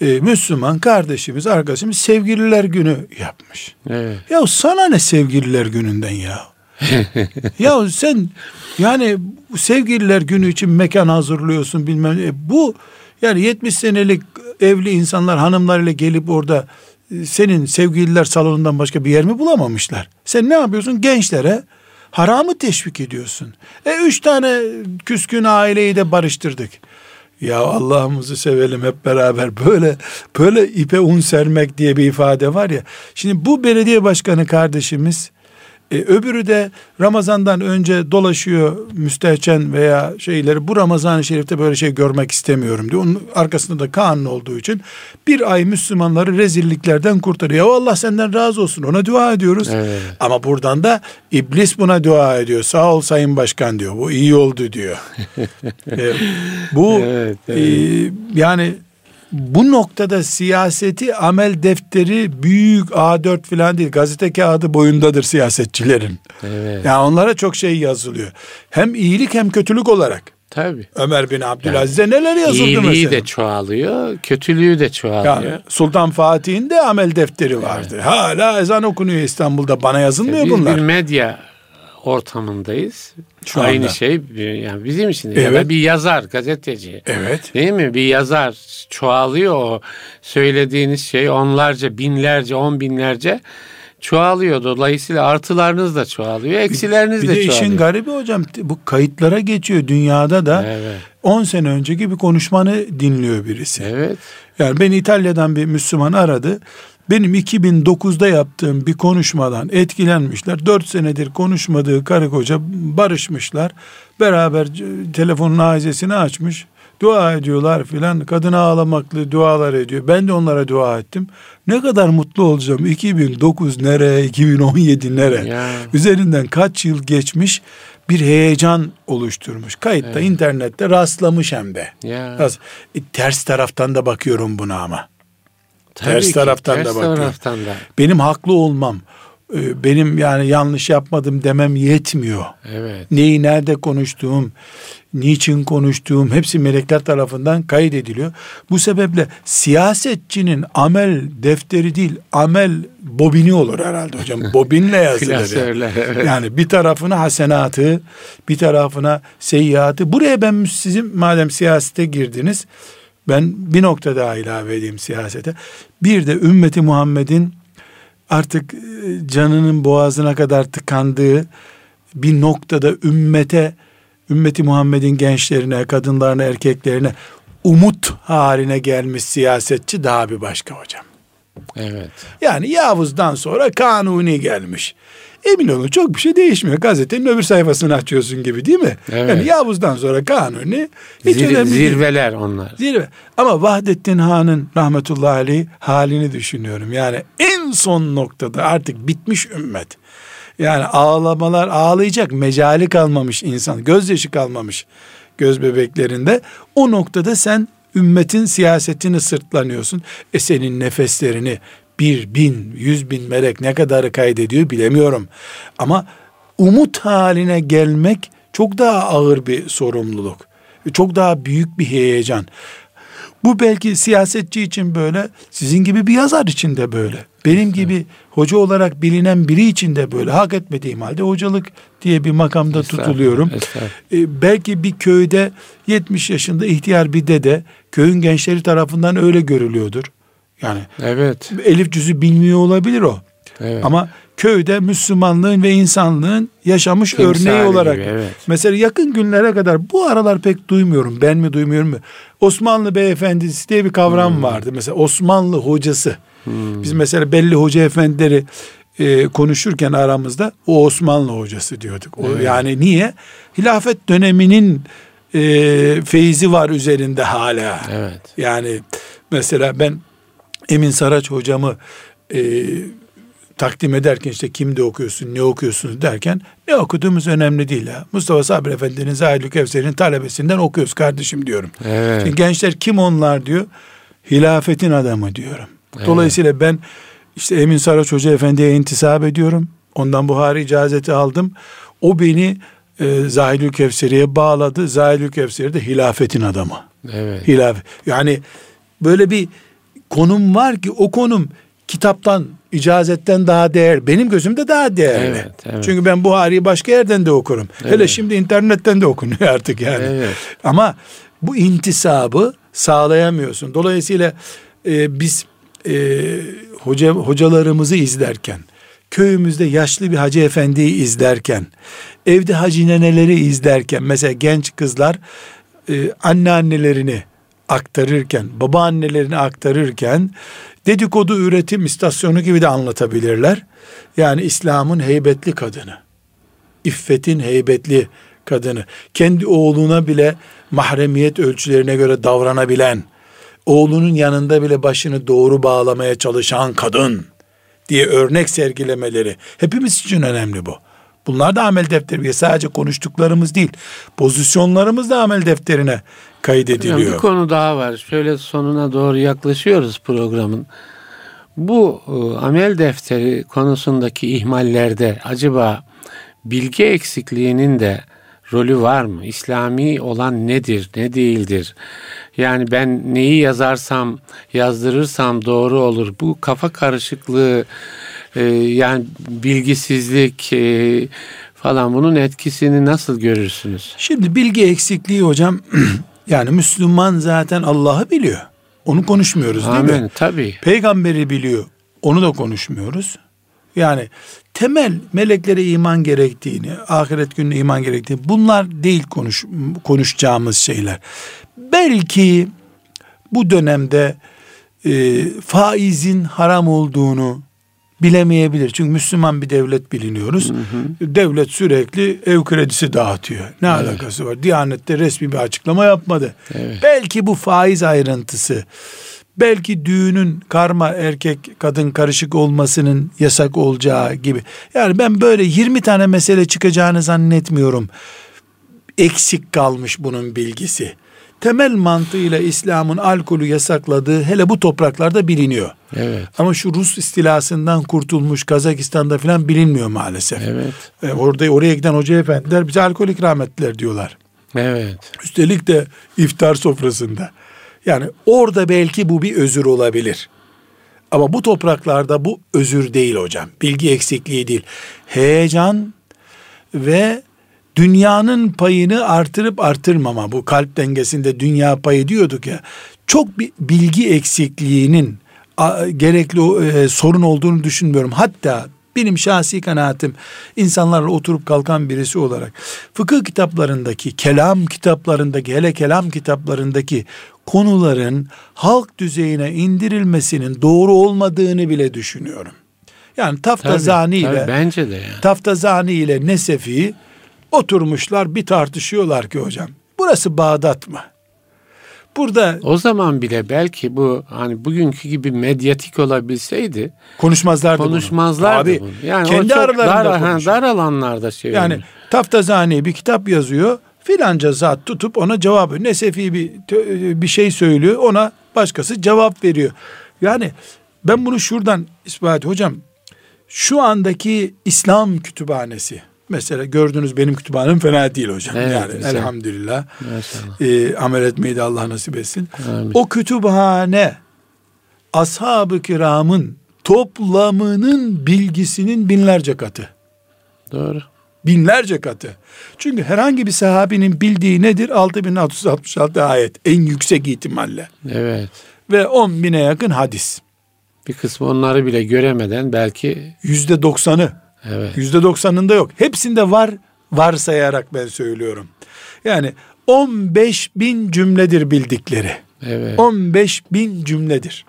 e, Müslüman kardeşimiz, arkadaşımız sevgililer günü yapmış. Evet. Ya sana ne sevgililer gününden ya? ya sen yani sevgililer günü için mekan hazırlıyorsun bilmem ne. Bu yani 70 senelik evli insanlar hanımlarıyla gelip orada e, senin sevgililer salonundan başka bir yer mi bulamamışlar? Sen ne yapıyorsun? Gençlere haramı teşvik ediyorsun. E üç tane küskün aileyi de barıştırdık. Ya Allah'ımızı sevelim hep beraber böyle böyle ipe un sermek diye bir ifade var ya. Şimdi bu belediye başkanı kardeşimiz e, öbürü de Ramazan'dan önce dolaşıyor müstehcen veya şeyleri bu Ramazan-ı Şerif'te böyle şey görmek istemiyorum diyor. Onun arkasında da kanun olduğu için bir ay Müslümanları rezilliklerden kurtarıyor. Ya Allah senden razı olsun ona dua ediyoruz. Evet. Ama buradan da iblis buna dua ediyor. Sağ ol sayın başkan diyor. Bu iyi oldu diyor. E, bu Evet, e, yani bu noktada siyaseti amel defteri büyük A4 falan değil gazete kağıdı boyundadır siyasetçilerin. Evet. Yani onlara çok şey yazılıyor. Hem iyilik hem kötülük olarak. Tabii. Ömer bin Abdülaziz'e neler yazıldı İyiliği mesela. de çoğalıyor, kötülüğü de çoğalıyor. Yani Sultan Fatih'in de amel defteri vardı. Hala ezan okunuyor İstanbul'da. Bana yazılmıyor Biz bunlar. bir medya ortamındayız. Şu Aynı anda. şey yani bizim için de. ya Evet. da bir yazar, gazeteci. Evet. Değil mi? Bir yazar çoğalıyor o söylediğiniz şey onlarca, binlerce, on binlerce çoğalıyor. Dolayısıyla artılarınız da çoğalıyor, eksileriniz Bir de de çoğalıyor. işin garibi hocam bu kayıtlara geçiyor dünyada da. Evet. 10 sene önceki bir konuşmanı dinliyor birisi. Evet. Yani beni İtalya'dan bir Müslüman aradı. Benim 2009'da yaptığım bir konuşmadan etkilenmişler. 4 senedir konuşmadığı karı koca barışmışlar. Beraber telefonun aizesini açmış. dua ediyorlar filan. Kadına ağlamaklı dualar ediyor. Ben de onlara dua ettim. Ne kadar mutlu olacağım. 2009 nere, 2017 nere? Ya. Üzerinden kaç yıl geçmiş bir heyecan oluşturmuş. Kayıtta Evet. internette rastlamış hem de. Ya. Rast- E, ters taraftan da bakıyorum buna ama. Tabii ters ki, taraftan da ters bakıyor. taraftan da. Benim haklı olmam, e, benim yani yanlış yapmadım demem yetmiyor. Evet. Neyi nerede konuştuğum, niçin konuştuğum hepsi melekler tarafından kaydediliyor. Bu sebeple siyasetçinin amel defteri değil, amel bobini olur herhalde hocam. Bobinle yazılır. yani. Yani bir tarafına hasenatı, bir tarafına seyyiatı. Buraya ben sizin madem siyasete girdiniz, ben bir nokta daha ilave edeyim siyasete. Bir de ümmeti Muhammed'in artık e, canının boğazına kadar tıkandığı bir noktada ümmete, ümmeti Muhammed'in gençlerine, kadınlarına, erkeklerine umut haline gelmiş siyasetçi daha bir başka hocam. Evet. Yani Yavuz'dan sonra Kanuni gelmiş. Emin olun çok bir şey değişmiyor. Gazetenin öbür sayfasını açıyorsun gibi değil mi? Evet. Yani Yavuz'dan sonra Kanuni hiç Zir- önemli değil. zirveler onlar. Zirve. Ama Vahdettin Han'ın rahmetullahi aleyh halini düşünüyorum. Yani en son noktada artık bitmiş ümmet. Yani ağlamalar ağlayacak mecali kalmamış insan. Gözyaşı kalmamış göz bebeklerinde. O noktada sen ümmetin siyasetini sırtlanıyorsun. E senin nefeslerini bir bin, yüz bin melek ne kadarı kaydediyor bilemiyorum. Ama umut haline gelmek çok daha ağır bir sorumluluk. Çok daha büyük bir heyecan. Bu belki siyasetçi için böyle, sizin gibi bir yazar için de böyle. Benim gibi hoca olarak bilinen biri için de böyle. Hak etmediğim halde hocalık diye bir makamda Estağfurullah, tutuluyorum. estağfurullah. E, belki bir köyde 70 yaşında ihtiyar bir dede köyün gençleri tarafından öyle görülüyordur. Yani Evet. elif cüzü bilmiyor olabilir o. Evet. Ama köyde Müslümanlığın ve insanlığın yaşamış Timsali örneği olarak. gibi, evet. Mesela yakın günlere kadar bu aralar pek duymuyorum. Ben mi duymuyorum mu? Osmanlı beyefendisi diye bir kavram Hmm. vardı. Mesela Osmanlı hocası. Biz mesela belli hoca efendileri e, konuşurken aramızda o Osmanlı hocası diyorduk. O, Evet. Yani niye? Hilafet döneminin e, feyzi var üzerinde hala. Evet. Yani mesela ben Emin Saraç hocamı e, takdim ederken işte kimde okuyorsun, ne okuyorsunuz derken ne okuduğumuz önemli değil ya. Mustafa Sabri Efendi'nin Zahidül Kevser'in talebesinden okuyoruz kardeşim diyorum. Evet. Şimdi gençler kim onlar diyor. Hilafetin adamı diyorum. Dolayısıyla ben işte Emin Saraç Hoca Efendi'ye intisap ediyorum. Ondan Buhari icazeti aldım. O beni e, Zahidül Kevser'iye bağladı. Zahidül Kevser de hilafetin adamı. Evet. Hilaf. Yani böyle bir konum var ki o konum kitaptan, icazetten daha değer. Benim gözümde daha değerli. Evet, evet. Çünkü ben Buhari'yi başka yerden de okurum. Hele Evet. şimdi internetten de okunuyor artık yani. Evet. Ama bu intisabı sağlayamıyorsun. Dolayısıyla e, biz e, hoca hocalarımızı izlerken, köyümüzde yaşlı bir hacı efendiyi izlerken, evde hacı neneleri izlerken, mesela genç kızlar e, anneannelerini aktarırken, babaannelerini aktarırken dedikodu üretim istasyonu gibi de anlatabilirler. Yani İslam'ın heybetli kadını, iffetin heybetli kadını, kendi oğluna bile mahremiyet ölçülerine göre davranabilen, oğlunun yanında bile başını doğru bağlamaya çalışan kadın diye örnek sergilemeleri hepimiz için önemli bu. Bunlar da amel defteri. Sadece konuştuklarımız değil, pozisyonlarımız da amel defterine Hocam, kaydediliyor. bir konu daha var. Şöyle sonuna doğru yaklaşıyoruz programın. Bu e, amel defteri konusundaki ihmallerde acaba bilgi eksikliğinin de rolü var mı? İslami olan nedir, ne değildir? Yani ben neyi yazarsam, yazdırırsam doğru olur. Bu kafa karışıklığı, e, yani bilgisizlik e, falan bunun etkisini nasıl görürsünüz? Şimdi bilgi eksikliği hocam yani Müslüman zaten Allah'ı biliyor. Onu konuşmuyoruz değil mi? Amin. Tabii. Peygamberi biliyor. Onu da konuşmuyoruz. Yani temel meleklere iman gerektiğini, ahiret gününe iman gerektiğini bunlar değil konuş, konuşacağımız şeyler. Belki bu dönemde e, faizin haram olduğunu bilemeyebilir. Çünkü Müslüman bir devlet biliniyoruz. Hı hı. Devlet sürekli ev kredisi dağıtıyor. Ne evet. alakası var? Diyanet'te resmi bir açıklama yapmadı. Evet. Belki bu faiz ayrıntısı belki düğünün karma erkek kadın karışık olmasının yasak olacağı gibi. Yani ben böyle 20 tane mesele çıkacağını zannetmiyorum. Eksik kalmış bunun bilgisi. Temel mantığıyla İslam'ın alkolü yasakladığı hele bu topraklarda biliniyor. Evet. Ama şu Rus istilasından kurtulmuş Kazakistan'da falan bilinmiyor maalesef. Evet. Ee, orada oraya giden hoca efendiler bize alkol ikram ettiler diyorlar. Evet. Üstelik de iftar sofrasında. Yani orada belki bu bir özür olabilir. Ama bu topraklarda bu özür değil hocam. Bilgi eksikliği değil. Heyecan ve dünyanın payını artırıp artırmama. Bu kalp dengesinde dünya payı diyorduk ya. Çok bir bilgi eksikliğinin gerekli e, sorun olduğunu düşünmüyorum. Hatta benim şahsi kanaatim insanlarla oturup kalkan birisi olarak fıkıh kitaplarındaki, kelam kitaplarındaki, hele kelam kitaplarındaki konuların halk düzeyine indirilmesinin doğru olmadığını bile düşünüyorum. Yani Taftazani ile tabii, bence de yani. Taftazani ile Nesefi oturmuşlar bir tartışıyorlar ki hocam. Burası Bağdat mı? Burada o zaman bile belki bu hani bugünkü gibi medyatik olabilseydi konuşmazlardı konuşmazlardı bunu. Abi, Yani kendi aralarında dar, dar alanlarda şey. Yani Taftazani bir kitap yazıyor filanca zat tutup ona cevap. Nesefi bir, bir şey söylüyor ona başkası cevap veriyor. Yani ben bunu şuradan ispat hocam şu andaki İslam kütüphanesi mesela gördünüz benim kütüphanem fena değil hocam. Evet, yani güzel. elhamdülillah. E, amel etmeyi de Allah nasip etsin. Amin. O kütüphane ashab-ı kiramın toplamının bilgisinin binlerce katı. Doğru. Binlerce katı. Çünkü herhangi bir sahabinin bildiği nedir? 6666 ayet. En yüksek ihtimalle. Evet. Ve 10 bine yakın hadis. Bir kısmı onları bile göremeden belki... Yüzde doksanı. Evet. Yüzde doksanında yok. Hepsinde var, varsayarak ben söylüyorum. Yani 15 bin cümledir bildikleri. Evet. 15 bin cümledir.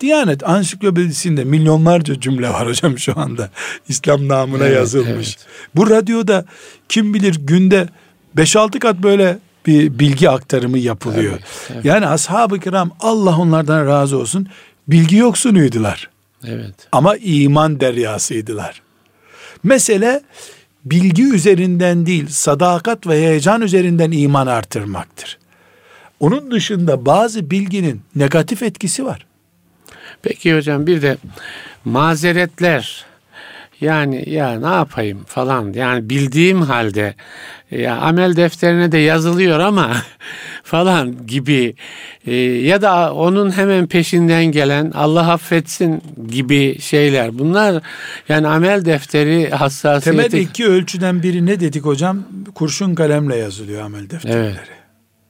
Diyanet ansiklopedisinde milyonlarca cümle var hocam şu anda. İslam namına evet, yazılmış. Evet. Bu radyoda kim bilir günde 5-6 kat böyle bir bilgi aktarımı yapılıyor. Evet, evet. Yani ashab-ı kiram Allah onlardan razı olsun bilgi yoksunuydular. Evet. Ama iman deryasıydılar. Mesele bilgi üzerinden değil sadakat ve heyecan üzerinden iman artırmaktır. Onun dışında bazı bilginin negatif etkisi var. Peki hocam bir de mazeretler yani ya ne yapayım falan yani bildiğim halde ya amel defterine de yazılıyor ama falan gibi e, ya da onun hemen peşinden gelen Allah affetsin gibi şeyler bunlar yani amel defteri hassasiyeti. Temel iki ölçüden biri ne dedik hocam? Kurşun kalemle yazılıyor amel defterleri. Evet.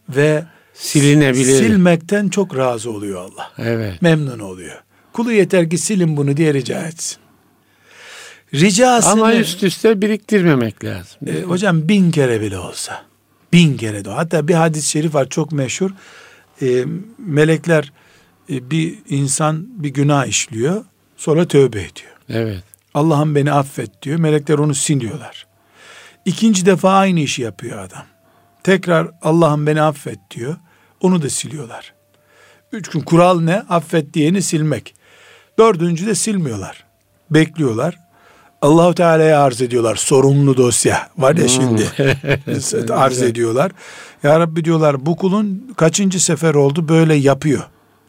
Ve silinebilir. Silmekten çok razı oluyor Allah. Evet. Memnun oluyor. Kulu yeter ki silin bunu diye rica etsin. Ricasını... Ama üst üste biriktirmemek lazım. E, hocam bin kere bile olsa. Bin kere de. Hatta bir hadis-i şerif var çok meşhur. E, melekler e, bir insan bir günah işliyor. Sonra tövbe ediyor. Evet. Allah'ım beni affet diyor. Melekler onu siliyorlar. İkinci defa aynı işi yapıyor adam. Tekrar Allah'ım beni affet diyor. Onu da siliyorlar. Üç gün kural ne? Affet diyeni silmek. Dördüncü de silmiyorlar. Bekliyorlar. Allahu Teala'ya arz ediyorlar. Sorumlu dosya var ya hmm. şimdi. arz ediyorlar. Ya Rabbi diyorlar bu kulun kaçıncı sefer oldu böyle yapıyor.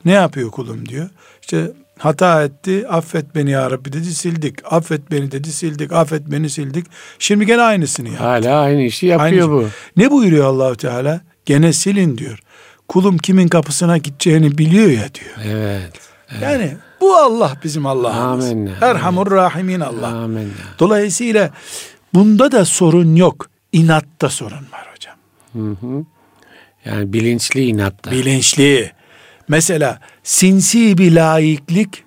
Ne yapıyor kulum diyor. İşte hata etti affet beni ya Rabbi dedi sildik. Affet beni dedi sildik. Affet beni sildik. Şimdi gene aynısını yaptı. Hala aynı işi yapıyor aynı bu. Şey. Ne buyuruyor Allahu Teala? Gene silin diyor. Kulum kimin kapısına gideceğini biliyor ya diyor. Evet. evet. Yani bu Allah bizim Allah'ımız. Amin. Erhamur Rahimin Allah. Amin. Dolayısıyla bunda da sorun yok. İnatta sorun var hocam. Hı hı. Yani bilinçli inatta. Bilinçli. Mesela sinsi bir laiklik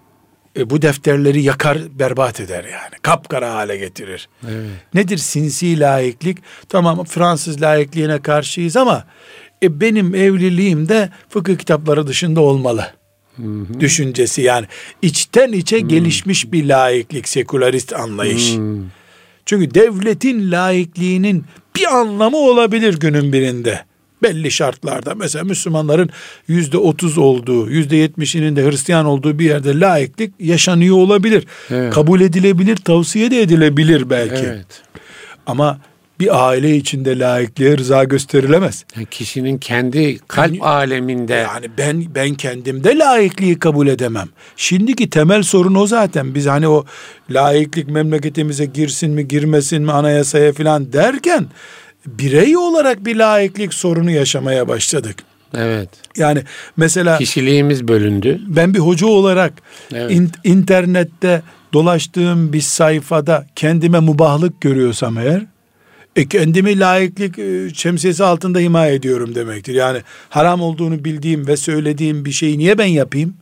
e, bu defterleri yakar berbat eder yani. Kapkara hale getirir. Evet. Nedir sinsi laiklik? Tamam Fransız laikliğine karşıyız ama e, benim evliliğim de fıkıh kitapları dışında olmalı. Hı-hı. düşüncesi yani içten içe Hı-hı. gelişmiş bir laiklik, sekülerist anlayış. Hı-hı. Çünkü devletin laikliğinin bir anlamı olabilir günün birinde. Belli şartlarda mesela Müslümanların yüzde otuz olduğu, yüzde yetmişinin de Hristiyan olduğu bir yerde laiklik yaşanıyor olabilir. Evet. Kabul edilebilir, tavsiye de edilebilir belki. Evet. Ama bir aile içinde laikliğe rıza gösterilemez. Yani kişinin kendi kalp yani, aleminde. Yani ben ben kendimde laikliği kabul edemem. Şimdiki temel sorun o zaten. Biz hani o laiklik memleketimize girsin mi girmesin mi anayasaya falan derken birey olarak bir laiklik sorunu yaşamaya başladık. Evet. Yani mesela kişiliğimiz bölündü. Ben bir hoca olarak evet. in, internette dolaştığım bir sayfada kendime mubahlık görüyorsam eğer e kendimi layıklık e, şemsiyesi altında himaye ediyorum demektir. Yani haram olduğunu bildiğim ve söylediğim bir şeyi niye ben yapayım?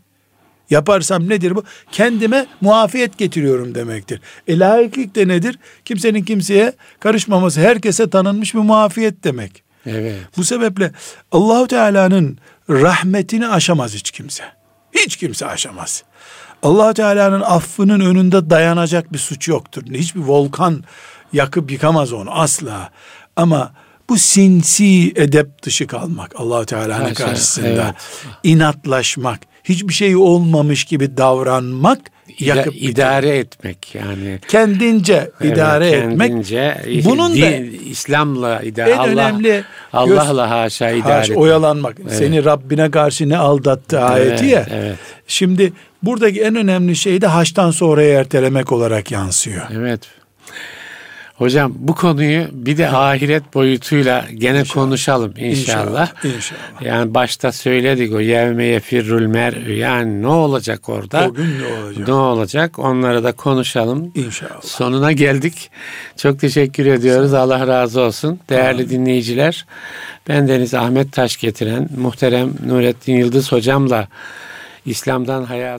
Yaparsam nedir bu? Kendime muafiyet getiriyorum demektir. E layıklık de nedir? Kimsenin kimseye karışmaması, herkese tanınmış bir muafiyet demek. Evet. Bu sebeple Allahu Teala'nın rahmetini aşamaz hiç kimse. Hiç kimse aşamaz. Allah Teala'nın affının önünde dayanacak bir suç yoktur. Hiçbir volkan yakıp yıkamaz onu asla. Ama bu sinsi edep dışı kalmak allah Teala'nın karşısında evet. inatlaşmak, hiçbir şey olmamış gibi davranmak yakıp idare bitirir. etmek yani kendince evet, idare kendince, etmek bunun din, da İslam'la idare en Allah, önemli Allah'la haşa idare haşa, etmek. oyalanmak evet. seni Rabbine karşı ne aldattı evet, ayeti ya evet. şimdi buradaki en önemli şey de haçtan sonraya ertelemek olarak yansıyor evet Hocam bu konuyu bir de ahiret boyutuyla gene inşallah. konuşalım inşallah. inşallah. İnşallah. Yani başta söyledik o yevmeye firrul mer'ü yani ne olacak orada? O gün ne olacak? Ne olacak? Onları da konuşalım. İnşallah. Sonuna geldik. Çok teşekkür ediyoruz. Allah razı olsun. Değerli Amin. dinleyiciler ben Deniz Ahmet Taş getiren muhterem Nurettin Yıldız hocamla İslam'dan hayat